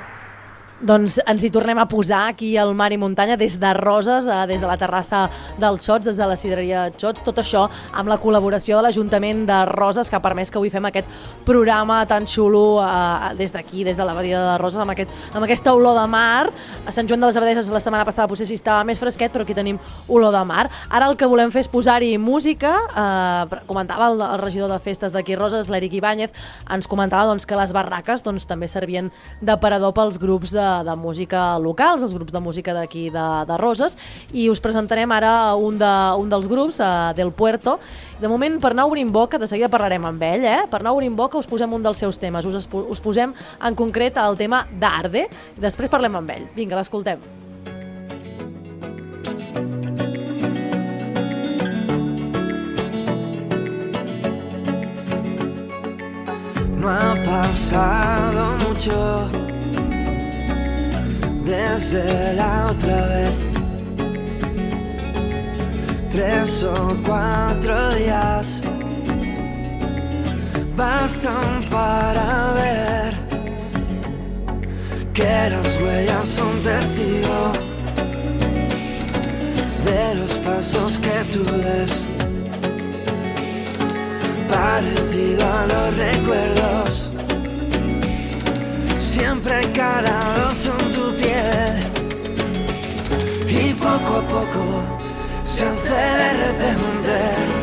Doncs ens hi tornem a posar aquí al Mar i Muntanya des de Roses, eh, des de la terrassa del Xots, des de la cideria Xots, tot això amb la col·laboració de l'Ajuntament de Roses que ha permès que avui fem aquest programa tan xulo eh, des d'aquí, des de la badia de Roses, amb, aquest, amb aquesta olor de mar. A Sant Joan de les Abadeses la setmana passada potser sí estava més fresquet, però aquí tenim olor de mar. Ara el que volem fer és posar-hi música. Eh, comentava el, el regidor de festes d'aquí Roses, l'Eric Ibáñez, ens comentava doncs, que les barraques doncs, també servien d'aparador pels grups de, de música locals, els grups de música d'aquí de, de Roses, i us presentarem ara un, de, un dels grups, uh, Del Puerto. De moment, per anar obrint boca, de seguida parlarem amb ell, eh? per anar obrint boca us posem un dels seus temes, us, us posem en concret el tema d'Arde, i després parlem amb ell. Vinga, l'escoltem. No ha pasado mucho desde la otra vez. Tres o cuatro días bastan para ver que las huellas son testigo de los pasos que tú des. Parecido a los recuerdos, siempre calados en tu piel. Y poco a poco se hace de repente.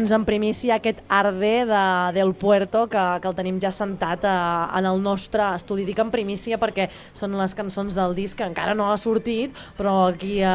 Doncs en primícia aquest Arde de, del Puerto que, que el tenim ja sentat a, en el nostre estudi. Dic en primícia perquè són les cançons del disc que encara no ha sortit, però aquí a,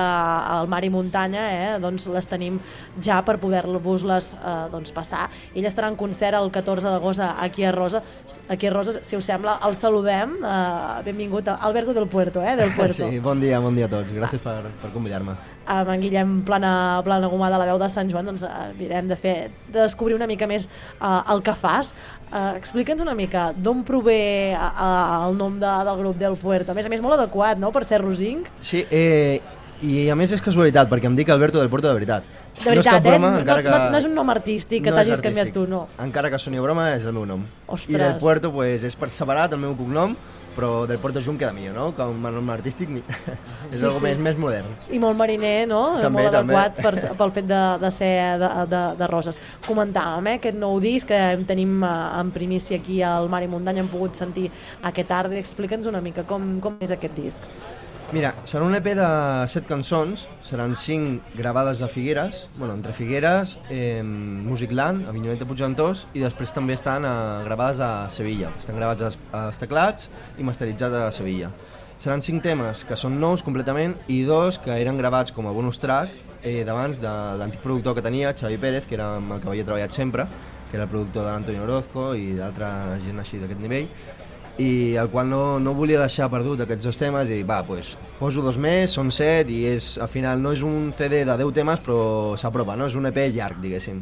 al Mar i Muntanya eh, doncs les tenim ja per poder-vos-les eh, doncs passar. Ell estarà en concert el 14 d'agost aquí a Rosa. Aquí a Rosa, si us sembla, el saludem. Eh, benvingut, a Alberto del Puerto, eh, del Puerto. Sí, bon dia, bon dia a tots. Gràcies per, per convidar-me. amb en Guillem plana, plana gomà de la veu de Sant Joan, doncs eh, mirem de fer, de descobrir una mica més eh, el que fas. Eh, Explica'ns una mica d'on prové eh, el nom de, del grup del Puerto. A més a més, molt adequat, no?, per ser rosinc. Sí, eh, i a més és casualitat, perquè em dic Alberto del Puerto de veritat. De veritat, no és broma, eh? No, que... no, no és un nom artístic que No t'hagis canviat tu, no. Encara que soni broma, és el meu nom. Ostres. I del Puerto pues, és per separat el meu cognom, però del Puerto Junt queda millor, no? Com a nom artístic mi- és Sí, algo sí. més, més modern. I molt mariner, no? També, molt també. adequat per, pel fet de, de ser de, de, de Roses. Comentàvem, eh, aquest nou disc que en tenim eh, en primícia aquí al Mar i Muntanya, hem pogut sentir aquest Arde. Explica'ns una mica com, com és aquest disc. Mira, serà un EP de set cançons, seran cinc gravades a Figueres, bueno, entre Figueres, eh, Musicland, Avinyonet de Puigventós, i després també estan eh, gravades a Sevilla. Estan gravats als, teclats i masteritzats a Sevilla. Seran cinc temes que són nous completament i dos que eren gravats com a bonus track eh, d'abans de l'antic productor que tenia, Xavi Pérez, que era amb el que havia treballat sempre, que era el productor de l'Antonio Orozco i d'altra gent així d'aquest nivell, i el qual no, no volia deixar perdut aquests dos temes i va, pues, poso dos més, són set i és, al final no és un CD de 10 temes però s'apropa, no? és un EP llarg, diguéssim.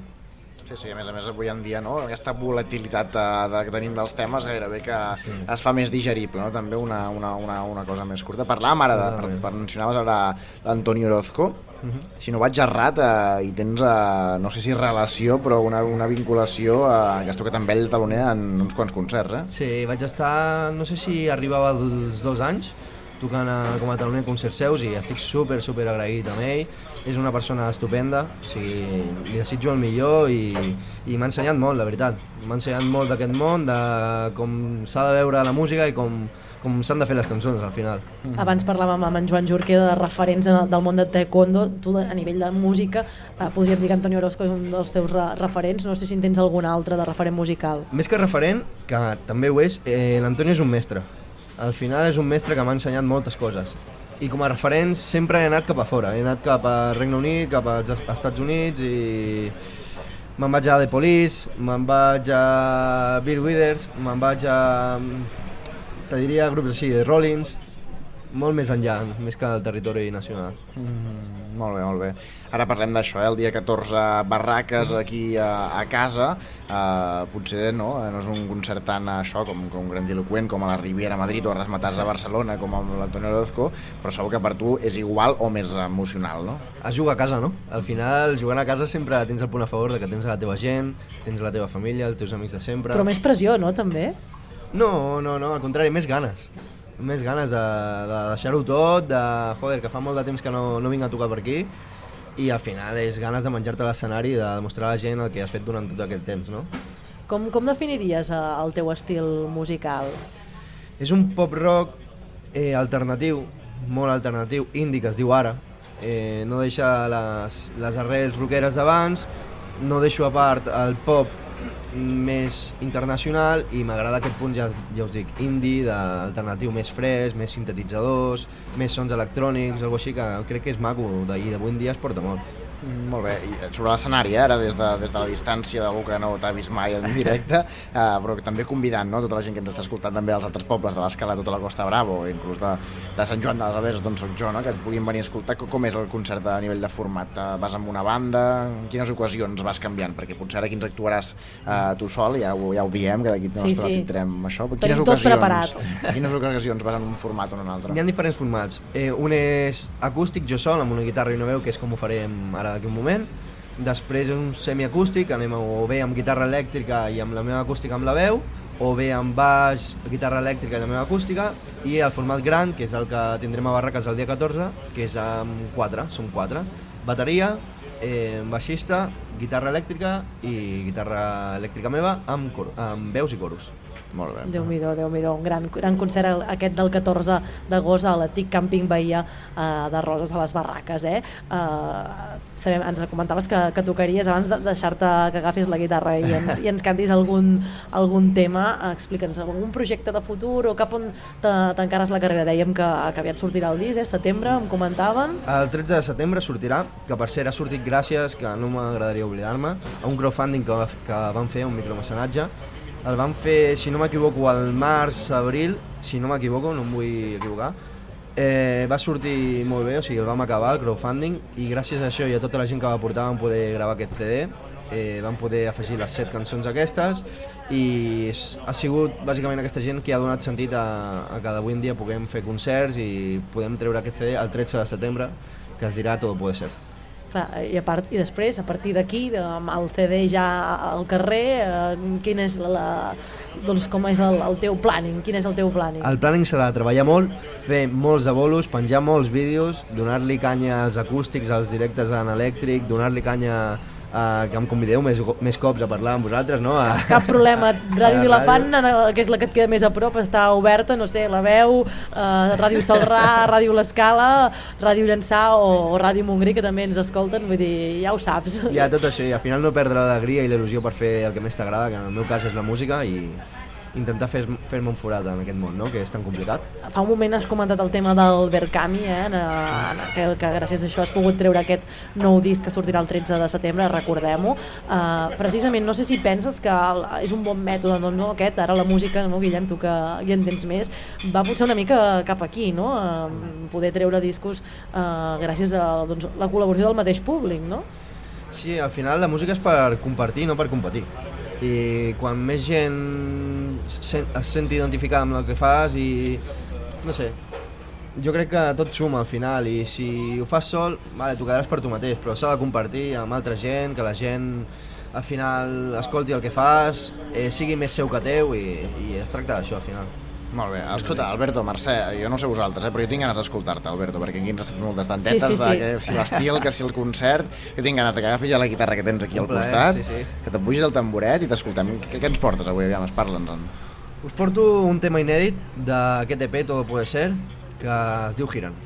Sí, sí, a més a més avui en dia no? aquesta volatilitat eh, de, que tenim dels temes gairebé que sí. es fa més digerible, no? també una, una, una, una cosa més curta. Parlàvem ara, de, per, per mencionaves ara l'Antoni Orozco, uh -huh. si no vaig errat eh, i tens, eh, no sé si relació, però una, una vinculació eh, que has tocat amb ell taloner en uns quants concerts, eh? Sí, vaig estar, no sé si arribava als dos anys, tocant a, com a taloner en concerts seus i estic super, super agraït amb ell. És una persona estupenda, o sigui, li desitjo el millor i, i m'ha ensenyat molt, la veritat. M'ha ensenyat molt d'aquest món, de com s'ha de veure la música i com, com s'han de fer les cançons al final. Abans parlàvem amb en Joan Jorquer de referents de, del món de taekwondo. Tu, a nivell de música, eh, podríem dir que Antonio Orozco és un dels teus re referents. No sé si en tens algun altre de referent musical. Més que referent, que també ho és, eh, l'Antonio és un mestre. Al final és un mestre que m'ha ensenyat moltes coses. I com a referents sempre he anat cap a fora. He anat cap a Regne Unit, cap als Estats Units i me'n vaig a The Police, me'n vaig a Bill Withers, me'n vaig a... te diria grups així, de Rollins, molt més enllà, més que del territori nacional. Mm, molt bé, molt bé. Ara parlem d'això, eh? el dia 14 barraques aquí a, a casa, eh, potser no, no és un concert tan això com, com grandiloquent com a la Riviera a Madrid o a Rasmatàs a Barcelona com amb l'Antonio Orozco, però segur que per tu és igual o més emocional, no? Es juga a casa, no? Al final, jugant a casa sempre tens el punt a favor de que tens la teva gent, tens la teva família, els teus amics de sempre... Però més pressió, no, també? No, no, no, al contrari, més ganes. Més ganes de, de deixar-ho tot, de, joder, que fa molt de temps que no, no vinc a tocar per aquí, i al final és ganes de menjar-te l'escenari i de demostrar a la gent el que has fet durant tot aquest temps, no? Com, com definiries eh, el teu estil musical? És un pop-rock eh, alternatiu, molt alternatiu, indie, que es diu ara. Eh, no deixa les, les arrels rockeres d'abans, no deixo a part el pop més internacional i m'agrada aquest punt, ja, ja us dic, indie, d'alternatiu més fresc, més sintetitzadors, més sons electrònics, alguna així que crec que és maco i d'avui en dia es porta molt. Molt bé, i sobre l'escenari, eh, ara des de, des de la distància d'algú que no t'ha vist mai en directe, eh, però que també convidant no, tota la gent que ens està escoltant també dels altres pobles de l'escala, tota la Costa Bravo, inclús de, de Sant Joan de les Aberes, d'on soc jo, no, que et puguin venir a escoltar. Com, com és el concert a nivell de format? Eh, Vas amb una banda? En quines ocasions vas canviant? Perquè potser ara aquí ens actuaràs eh, tu sol, ja ho, ja ho diem, que d'aquí Sí, sí, no sí. tindrem això. Però quines tot ocasions, preparat. quines ocasions vas en un format o en un altre? Hi ha diferents formats. Eh, un és acústic, jo sol, amb una guitarra i una veu, que és com ho farem ara d'aquí un moment. Després un semiacústic, anem o bé amb guitarra elèctrica i amb la meva acústica amb la veu, o bé amb baix, guitarra elèctrica i la meva acústica, i el format gran, que és el que tindrem a Barraques el dia 14, que és amb quatre, som quatre. Bateria, eh, baixista, guitarra elèctrica i guitarra elèctrica meva amb, cor amb veus i coros. Molt bé. Déu nhi déu un gran, gran concert aquest del 14 d'agost a l'antic càmping Bahia eh, de Roses a les Barraques. Eh? Eh, sabem, ens comentaves que, que tocaries abans de deixar-te que agafis la guitarra i ens, i ens cantis algun, algun tema. Eh, Explica'ns algun projecte de futur o cap on te- t'encares la carrera. Dèiem que, que aviat sortirà el disc, eh? setembre, em comentaven. El 13 de setembre sortirà, que per cert ha sortit gràcies, que no m'agradaria oblidar-me, a un crowdfunding que, que vam fer, un micromecenatge. El vam fer, si no m'equivoco, al març, abril, si no m'equivoco, no em vull equivocar. Eh, va sortir molt bé, o sigui, el vam acabar, el crowdfunding, i gràcies a això i a tota la gent que va portar vam poder gravar aquest CD, eh, vam poder afegir les set cançons aquestes, i ha sigut bàsicament aquesta gent que ha donat sentit a, a que d'avui en dia puguem fer concerts i podem treure aquest CD el 13 de setembre, que es dirà Todo puede ser. Clar, i, a part, I després, a partir d'aquí, el CD ja al carrer, eh, quin és la, la, doncs com és el, el teu planning? Quin és el teu planning? El planning serà treballar molt, fer molts de bolos, penjar molts vídeos, donar-li canya als acústics, als directes en elèctric, donar-li canya a que em convideu més, més cops a parlar amb vosaltres, no? A... Cap problema. Ràdio la Vilafant, el- que és la que et queda més a prop, està oberta, no sé, la veu, eh, Ràdio Salrà, Ràdio L'Escala, Ràdio Llançà o, o Ràdio Montgrí, que també ens escolten, vull dir, ja ho saps. Ha tot això i al final no perdre l'alegria i l'il·lusió per fer el que més t'agrada, que en el meu cas és la música i intentar fer- fer-me un forat en aquest món, no? que és tan complicat. Fa un moment has comentat el tema del Verkami, eh, en, en, que, que gràcies a això has pogut treure aquest nou disc que sortirà el 13 de setembre, recordem-ho. Uh, precisament, no sé si penses que el, és un bon mètode, no, no, aquest, ara la música, no, Guillem, tu que hi entens més, va potser una mica cap aquí, no? Uh, poder treure discos uh, gràcies a doncs, la col·laboració del mateix públic, no? Sí, al final la música és per compartir, no per competir. I quan més gent sen es senti identificada amb el que fas i... no sé, jo crec que tot suma al final i si ho fas sol, vale, t'ho quedaràs per tu mateix, però s'ha de compartir amb altra gent, que la gent al final escolti el que fas, eh, sigui més seu que teu i, i es tracta d'això al final. Molt bé. Escolta, Alberto, Mercè, jo no sé vosaltres, eh, però jo tinc ganes d'escoltar-te, Alberto, perquè aquí ens has fet moltes tantetes Sí, sí, sí. de que si l'estil, que si el concert... Jo tinc ganes de que agafis ja la guitarra que tens aquí al costat, sí, sí. que te'n pugis el tamboret i t'escoltem. Què, què ens portes avui? Aviam, parla'ns-en. Us porto un tema inèdit d'aquest EP, Todo puede ser, que es diu Giran.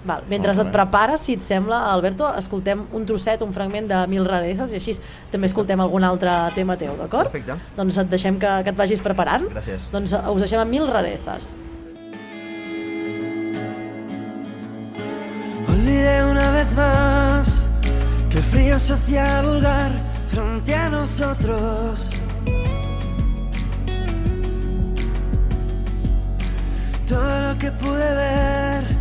Val, mentre et prepares, si et sembla, Alberto, escoltem un trosset, un fragment de Mil rarezas i així també escoltem algun altre tema teu, d'acord? Perfecte. Doncs et deixem que, que et vagis preparant. Gràcies. Doncs us deixem amb Mil rarezas. Olvidé una vez más que el frío se hacía vulgar frente a nosotros. Todo lo que pude ver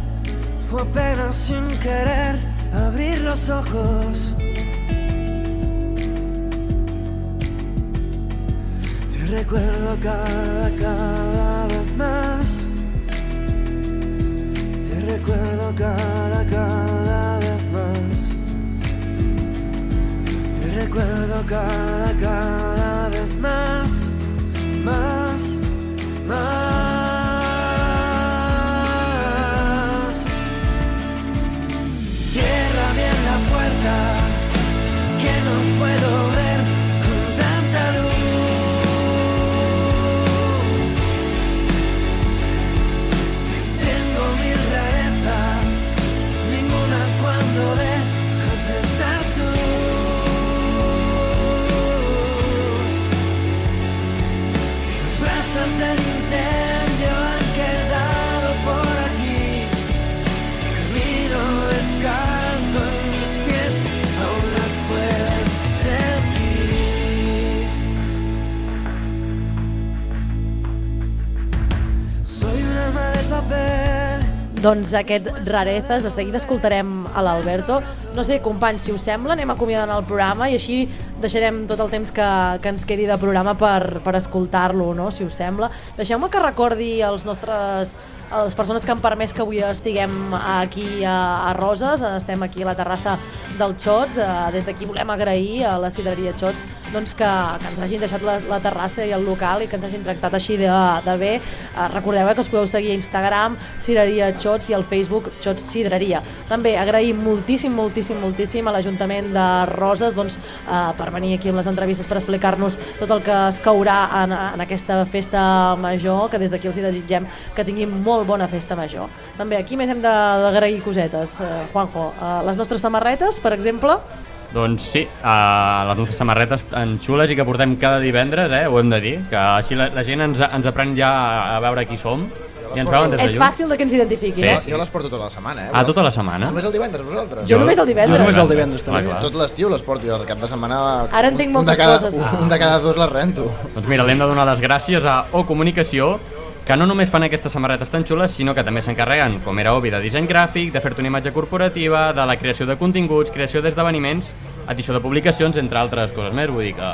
fue apenas sin querer abrir los ojos. Te recuerdo cada, cada vez más. Te recuerdo cada, cada vez más. Te recuerdo cada, cada vez más. Más, más. Que no puedo ver Doncs aquest Rarezas, de seguida escoltarem a l'Alberto. No sé, companys, si us sembla, anem acomiadant el programa i així deixarem tot el temps que, que ens quedi de programa per, per escoltar-lo, no? si us sembla. Deixeu-me que recordi als nostres a les persones que han permès que avui estiguem aquí a, a Roses, estem aquí a la terrassa del Xots, eh, des d'aquí volem agrair a la sidreria Xots doncs que, que ens hagin deixat la, la terrassa i el local i que ens hagin tractat així de, de bé. Eh, recordeu eh, que us podeu seguir a Instagram, sidreria Xots i al Facebook Xots Sidreria. També agrair moltíssim, moltíssim, moltíssim a l'Ajuntament de Roses doncs, eh, per venir aquí amb les entrevistes per explicar-nos tot el que es caurà en, en aquesta festa major, que des d'aquí els hi desitgem que tinguin molt bona festa major. També aquí més hem de- d'agrair cosetes. Eh, Juanjo, eh, les nostres samarretes, per exemple, Doncs sí, uh, les nostres samarretes tan xules i que portem cada divendres, eh, ho hem de dir, que així la, la gent ens, ens aprèn ja a veure qui som i ens veuen des de és fàcil de que ens identifiquin. Sí, eh? sí. Jo les porto tota la setmana, eh? Ah, tota la setmana? Només el divendres, vosaltres? Jo només el divendres. Jo només el divendres, també. Clar, clar. Tot l'estiu les porto i el cap de setmana... Ara en tinc un de moltes cada, coses. Un de cada dos les rento. Doncs mira, l'hem de donar les gràcies a O Comunicació, que no només fan aquestes samarretes tan xules, sinó que també s'encarreguen, com era obvi, de disseny gràfic, de fer-te una imatge corporativa, de la creació de continguts, creació d'esdeveniments, edició de publicacions, entre altres coses més. Vull dir que...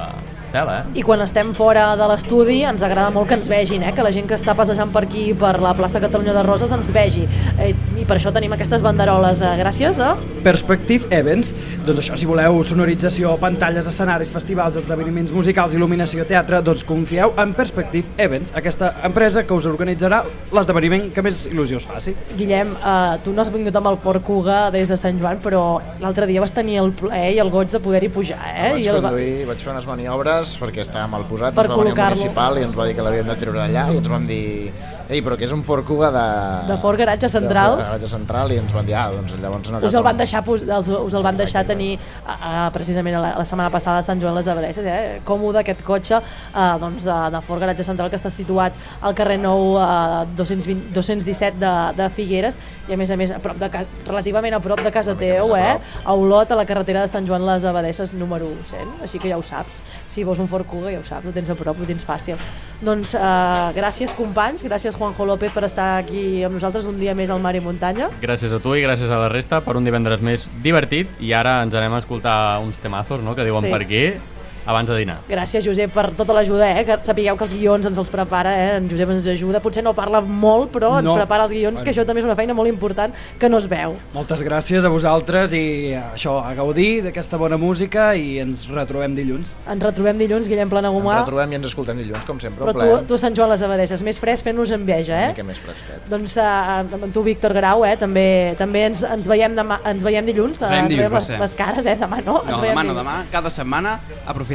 Tela, eh? I quan estem fora de l'estudi ens agrada molt que ens vegin, eh? que la gent que està passejant per aquí, per la plaça Catalunya de Roses, ens vegi. Eh, I per això tenim aquestes banderoles. Eh, gràcies a... Perspective Events, doncs això, si voleu sonorització, pantalles, escenaris, festivals, esdeveniments musicals, il·luminació, teatre, doncs confieu en Perspective Events, aquesta empresa que us organitzarà l'esdeveniment que més il·lusió us faci. Guillem, eh, tu no has vingut amb el Ford Kuga des de Sant Joan, però l'altre dia vas tenir el plaer i el goig de poder-hi pujar, eh? Vaig I el va- conduir, vaig fer unes maniobres perquè estava mal posat, Per ens va venir el municipal i ens va dir que l'havíem de treure d'allà i ens vam dir ei, però que és un Ford Kuga de... De Ford Garatge Central. De Ford Garatge Central i ens van dir, ah, doncs llavors no... us el van deixar, els, us el van deixar tenir uh, uh, precisament la, la setmana passada a Sant Joan les Abadesses, eh? còmode aquest cotxe uh, doncs de, de Ford Garatge Central que està situat al carrer Nou uh, 220, 217 de, de Figueres i a més a més a prop de relativament a prop de casa teu, eh? a Olot, a la carretera de Sant Joan les Abadesses número 100, així que ja ho saps si vols un Ford Kuga ja ho saps, ho tens a prop, ho tens fàcil doncs uh, gràcies companys, gràcies gràcies Juanjo López per estar aquí amb nosaltres un dia més al Mar i Muntanya. Gràcies a tu i gràcies a la resta per un divendres més divertit i ara ens anem a escoltar uns temazos no, que diuen Sí. per aquí abans de dinar. Gràcies, Josep, per tota l'ajuda, eh? que sapigueu que els guions ens els prepara, eh? en Josep ens ajuda, potser no parla molt, però ens No. prepara els guions, que Bueno. això també és una feina molt important que no es veu. Moltes gràcies a vosaltres i això, a gaudir d'aquesta bona música i ens retrobem dilluns. Ens retrobem dilluns, Guillem Planagumà, Ens retrobem i ens escoltem dilluns, com sempre. però tu, tu a Sant Joan les Abadesses, més fresc fent-nos enveja, Una eh? mica més fresquet. Doncs uh, amb tu, Víctor Grau, eh? també, també ens, ens, veiem demà, ens veiem dilluns, Ens veiem ens dilluns, les, ser. les cares, eh? demà no? No, ens veiem demà no, demà, cada setmana,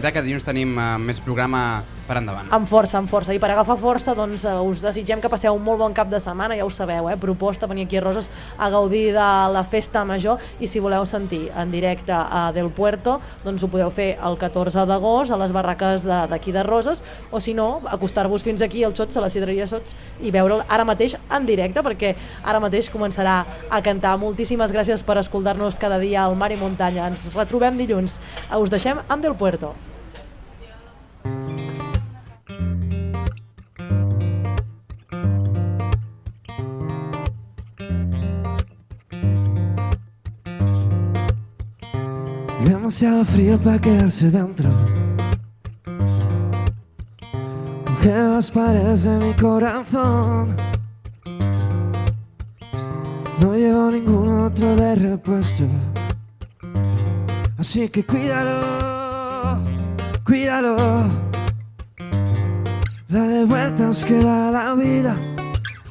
aprofitar que dilluns tenim uh, més programa per endavant. Amb força, amb força. I per agafar força, doncs, eh, us desitgem que passeu un molt bon cap de setmana, ja ho sabeu, eh? proposta, venir aquí a Roses a gaudir de la festa major i si voleu sentir en directe a Del Puerto, doncs ho podeu fer el 14 d'agost a les barraques d'aquí de, de Roses, o si no, acostar-vos fins aquí al Xots, a la Cidreria Xots, i veure'l ara mateix en directe, perquè ara mateix començarà a cantar. Moltíssimes gràcies per escoltar-nos cada dia al Mar i Muntanya. Ens retrobem dilluns. Us deixem amb Del Puerto. Demasiado frío para quedarse dentro. Congela las paredes de mi corazón. No llevo ningún otro de repuesto. Así que cuídalo, cuídalo. La de vueltas que da la vida.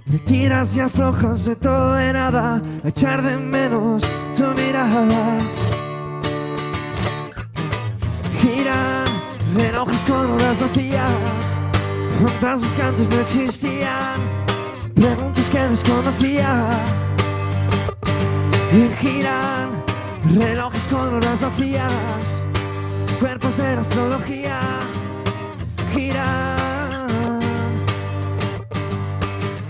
De tiras y aflojas de todo de nada. Echar de menos tu mirada. Relojes con horas vacías, fantasmas que no existían, preguntas que desconocía. Y giran relojes con horas vacías, cuerpos de astrología. Giran.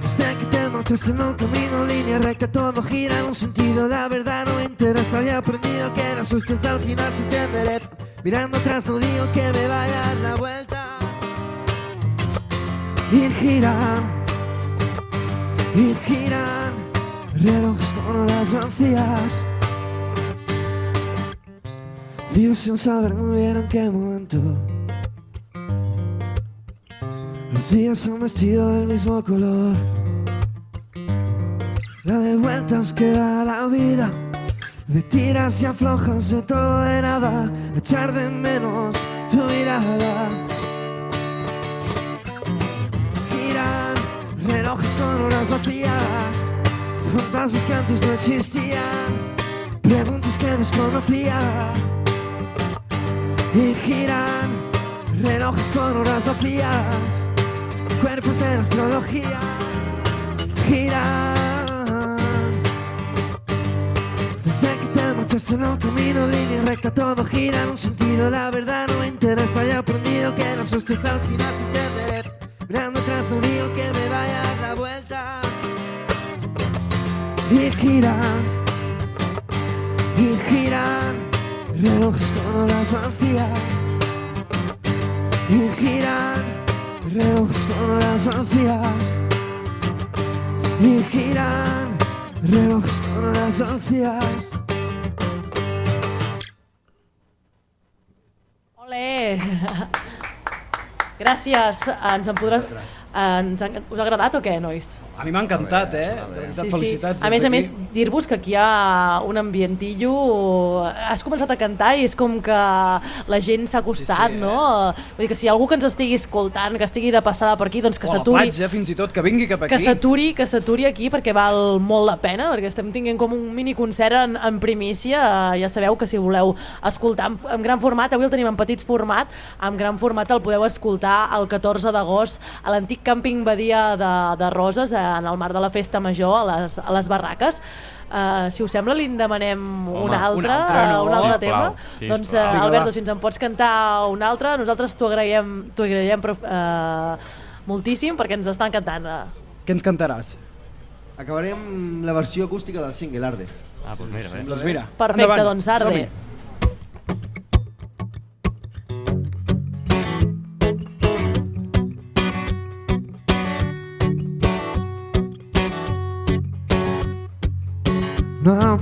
Desde que te marchaste en un camino, línea recta, todo gira en un sentido. La verdad no me interesa, había aprendido que las justas al final se te merecen. Mirando atrás no digo que me vaya la vuelta. Y giran, y giran, relojes con horas vacías. Vivo sin saber muy bien en qué momento. Los días han vestido del mismo color. La de vueltas que da la vida. De tiras y aflojas de todo de nada, echar de menos tu mirada. Giran relojes con horas vacías, fantasmas que antes no existían, preguntas que desconocía. Y giran relojes con horas vacías, cuerpos de astrología. Giran marchaste en el camino, línea recta, todo gira en un sentido. La verdad no me interesa, he aprendido que los hostias al final se te enderezan. Mirando atrás no que me vaya a la vuelta. Y giran, y giran, relojes con horas vacías. Y giran, relojes con horas vacías. Y giran, relojes con horas vacías. Gràcies. Ens en podràs... Ens ha... Us ha agradat o què, nois? A mi m'ha encantat, eh? De veritat, felicitats. A més a més, dir-vos que aquí hi ha un ambientillo... Has començat a cantar i és com que la gent s'ha acostat, Sí, sí, eh? no? Vull dir que si hi ha algú que ens estigui escoltant, que estigui de passada per aquí, doncs que O a la s'aturi. platja, fins i tot, que vingui cap aquí. Que s'aturi, que s'aturi aquí perquè val molt la pena, perquè estem tinguent com un mini concert en, en primícia. Eh, Ja sabeu que si voleu escoltar en, en gran format, avui el tenim en petit format, en gran format el podeu escoltar el 14 d'agost a l'antic càmping Badia de, de Roses, eh, en el marc de la Festa Major, a les, a les barraques. Uh, si us sembla, li en demanem Home, un altre, un altre, no? un altre Sisplau, tema. sisplau. doncs, uh, Alberto, si ens en pots cantar un altre, nosaltres t'ho agraïm, agraïm però, uh, moltíssim perquè ens estan cantant. Uh, Què ens cantaràs? Acabarem la versió acústica del single Arde. Ah, doncs mira, bé. Doncs mira, Perfecte, endavant, doncs Arde.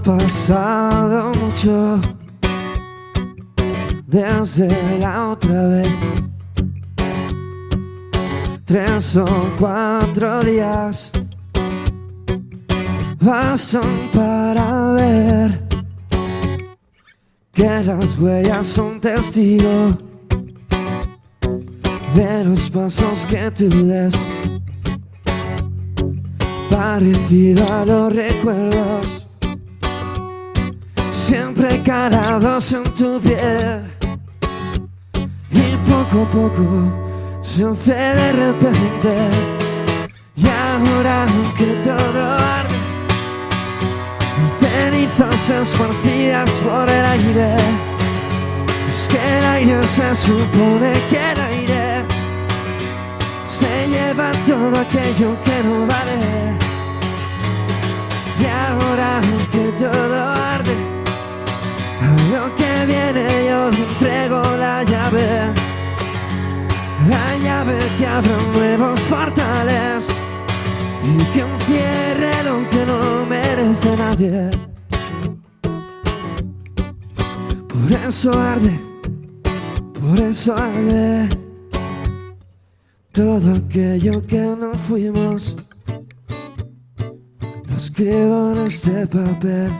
Pasado mucho desde la otra vez. Tres o cuatro días bastan para ver que las huellas son testigo de los pasos que tú des. Parecido a los recuerdos, siempre calados en tu piel. Y poco a poco hace de repente. Y ahora que todo arde, cenizas esparcidas por el aire. Es que el aire se supone que el aire se lleva todo aquello que no vale. Y ahora que todo arde, lo que viene yo le entrego la llave. La llave que abra nuevos portales y que encierre lo que no merece nadie. Por eso arde, por eso arde todo aquello que no fuimos. Lo escribo en este papel.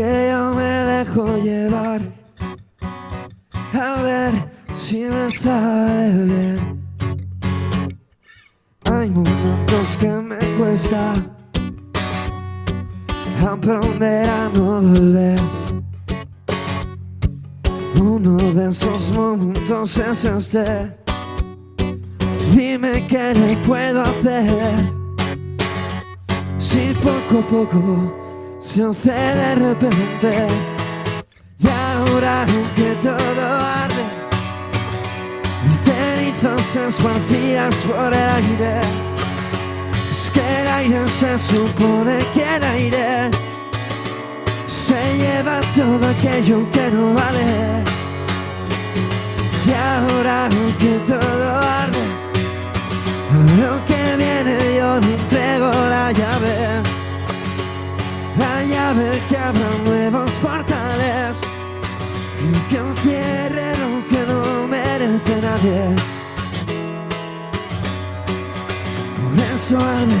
Que yo me dejo llevar a ver si me sale bien. Hay momentos que me cuesta aprender a no volver. Uno de esos momentos es este. Dime qué le puedo hacer. Si poco a poco se hace de repente. Y ahora que todo arde, cenizas esparcidas por el aire. Es que el aire se supone que el aire se lleva todo aquello que no vale. Y ahora que todo arde, lo que viene yo le entrego la llave. La llave que abra nuevos portales y que encierre lo que no merece nadie. Por eso arde,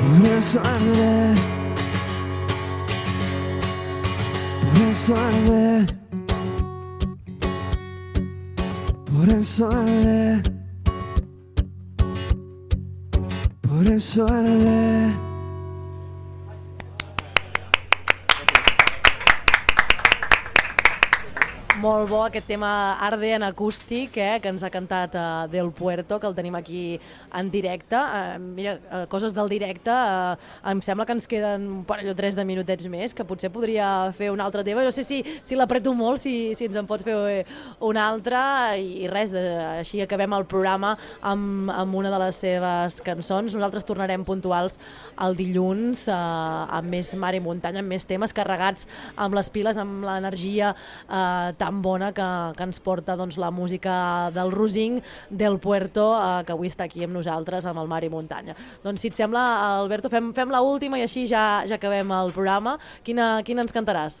por eso arde, por eso arde, por eso arde, por eso arde. Molt bo aquest tema Arde en acústic, eh, que ens ha cantat uh, Del Puerto, que el tenim aquí en directe. Uh, mira, uh, coses del directe, uh, em sembla que ens queden un parell o tres de minutets més, que potser podria fer un altre tema. No sé si, si l'apreto molt, si, si ens en pots fer eh, un altre, i, i res, de, així acabem el programa amb, amb una de les seves cançons. Nosaltres tornarem puntuals el dilluns uh, amb més mar i muntanya, amb més temes carregats amb les piles, amb l'energia eh, tan bona que, que ens porta doncs, la música del Rosing del Puerto, eh, que avui està aquí amb nosaltres, amb el Mar i Muntanya. Doncs si et sembla, Alberto, fem, fem la última i així ja, ja acabem el programa. Quina, quina ens cantaràs?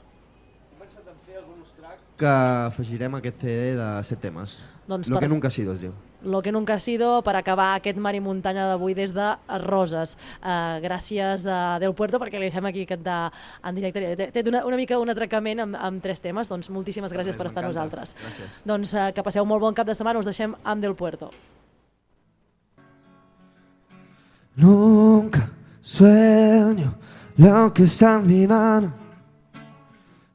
Que afegirem aquest CD de set temes. Doncs Lo per- que nunca ha sido es diu. Lo que nunca ha sido per acabar aquest Mar i Muntanya d'avui des de Roses. Uh, gràcies a Del Puerto perquè li fem aquí cantar en directe. Té, té una, una mica un atracament amb, amb tres temes, doncs moltíssimes gràcies per estar amb nosaltres. Gràcies. Doncs uh, que passeu molt bon cap de setmana, us deixem amb Del Puerto. Nunca sueño lo que está en mi mano.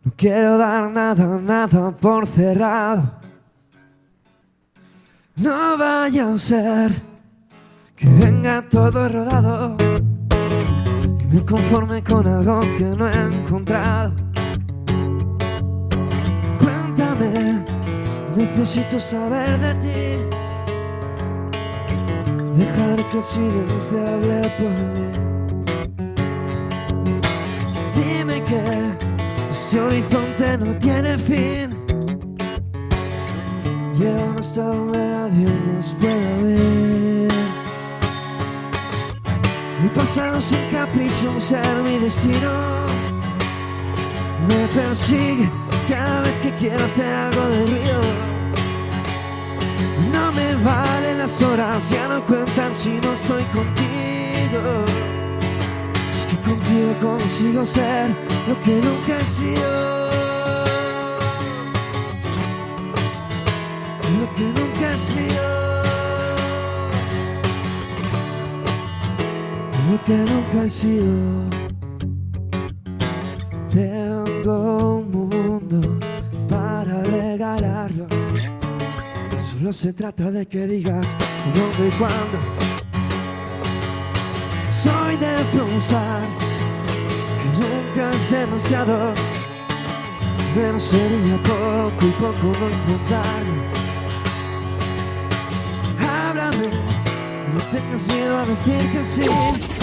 No quiero dar nada, nada por cerrado. No vaya a ser que venga todo rodado y me conforme con algo que no he encontrado. Cuéntame, necesito saber de ti. Dejar que silencio hable por mí. Dime que este horizonte no tiene fin. Llévame hasta donde nadie nos pueda ver. Y pasado sin capricho ser mi destino. Me persigue cada vez que quiero hacer algo de ruido. No me valen las horas, ya no cuentan si no estoy contigo. Es que contigo consigo ser lo que nunca he sido. Que nunca he sido. Lo que nunca he sido. Tengo un mundo para regalarlo. Solo se trata de que digas dónde y cuándo. Soy de pensar que nunca es demasiado. Menos sería poco y poco no intentarlo. Háblame, no tengas miedo a decir que sí.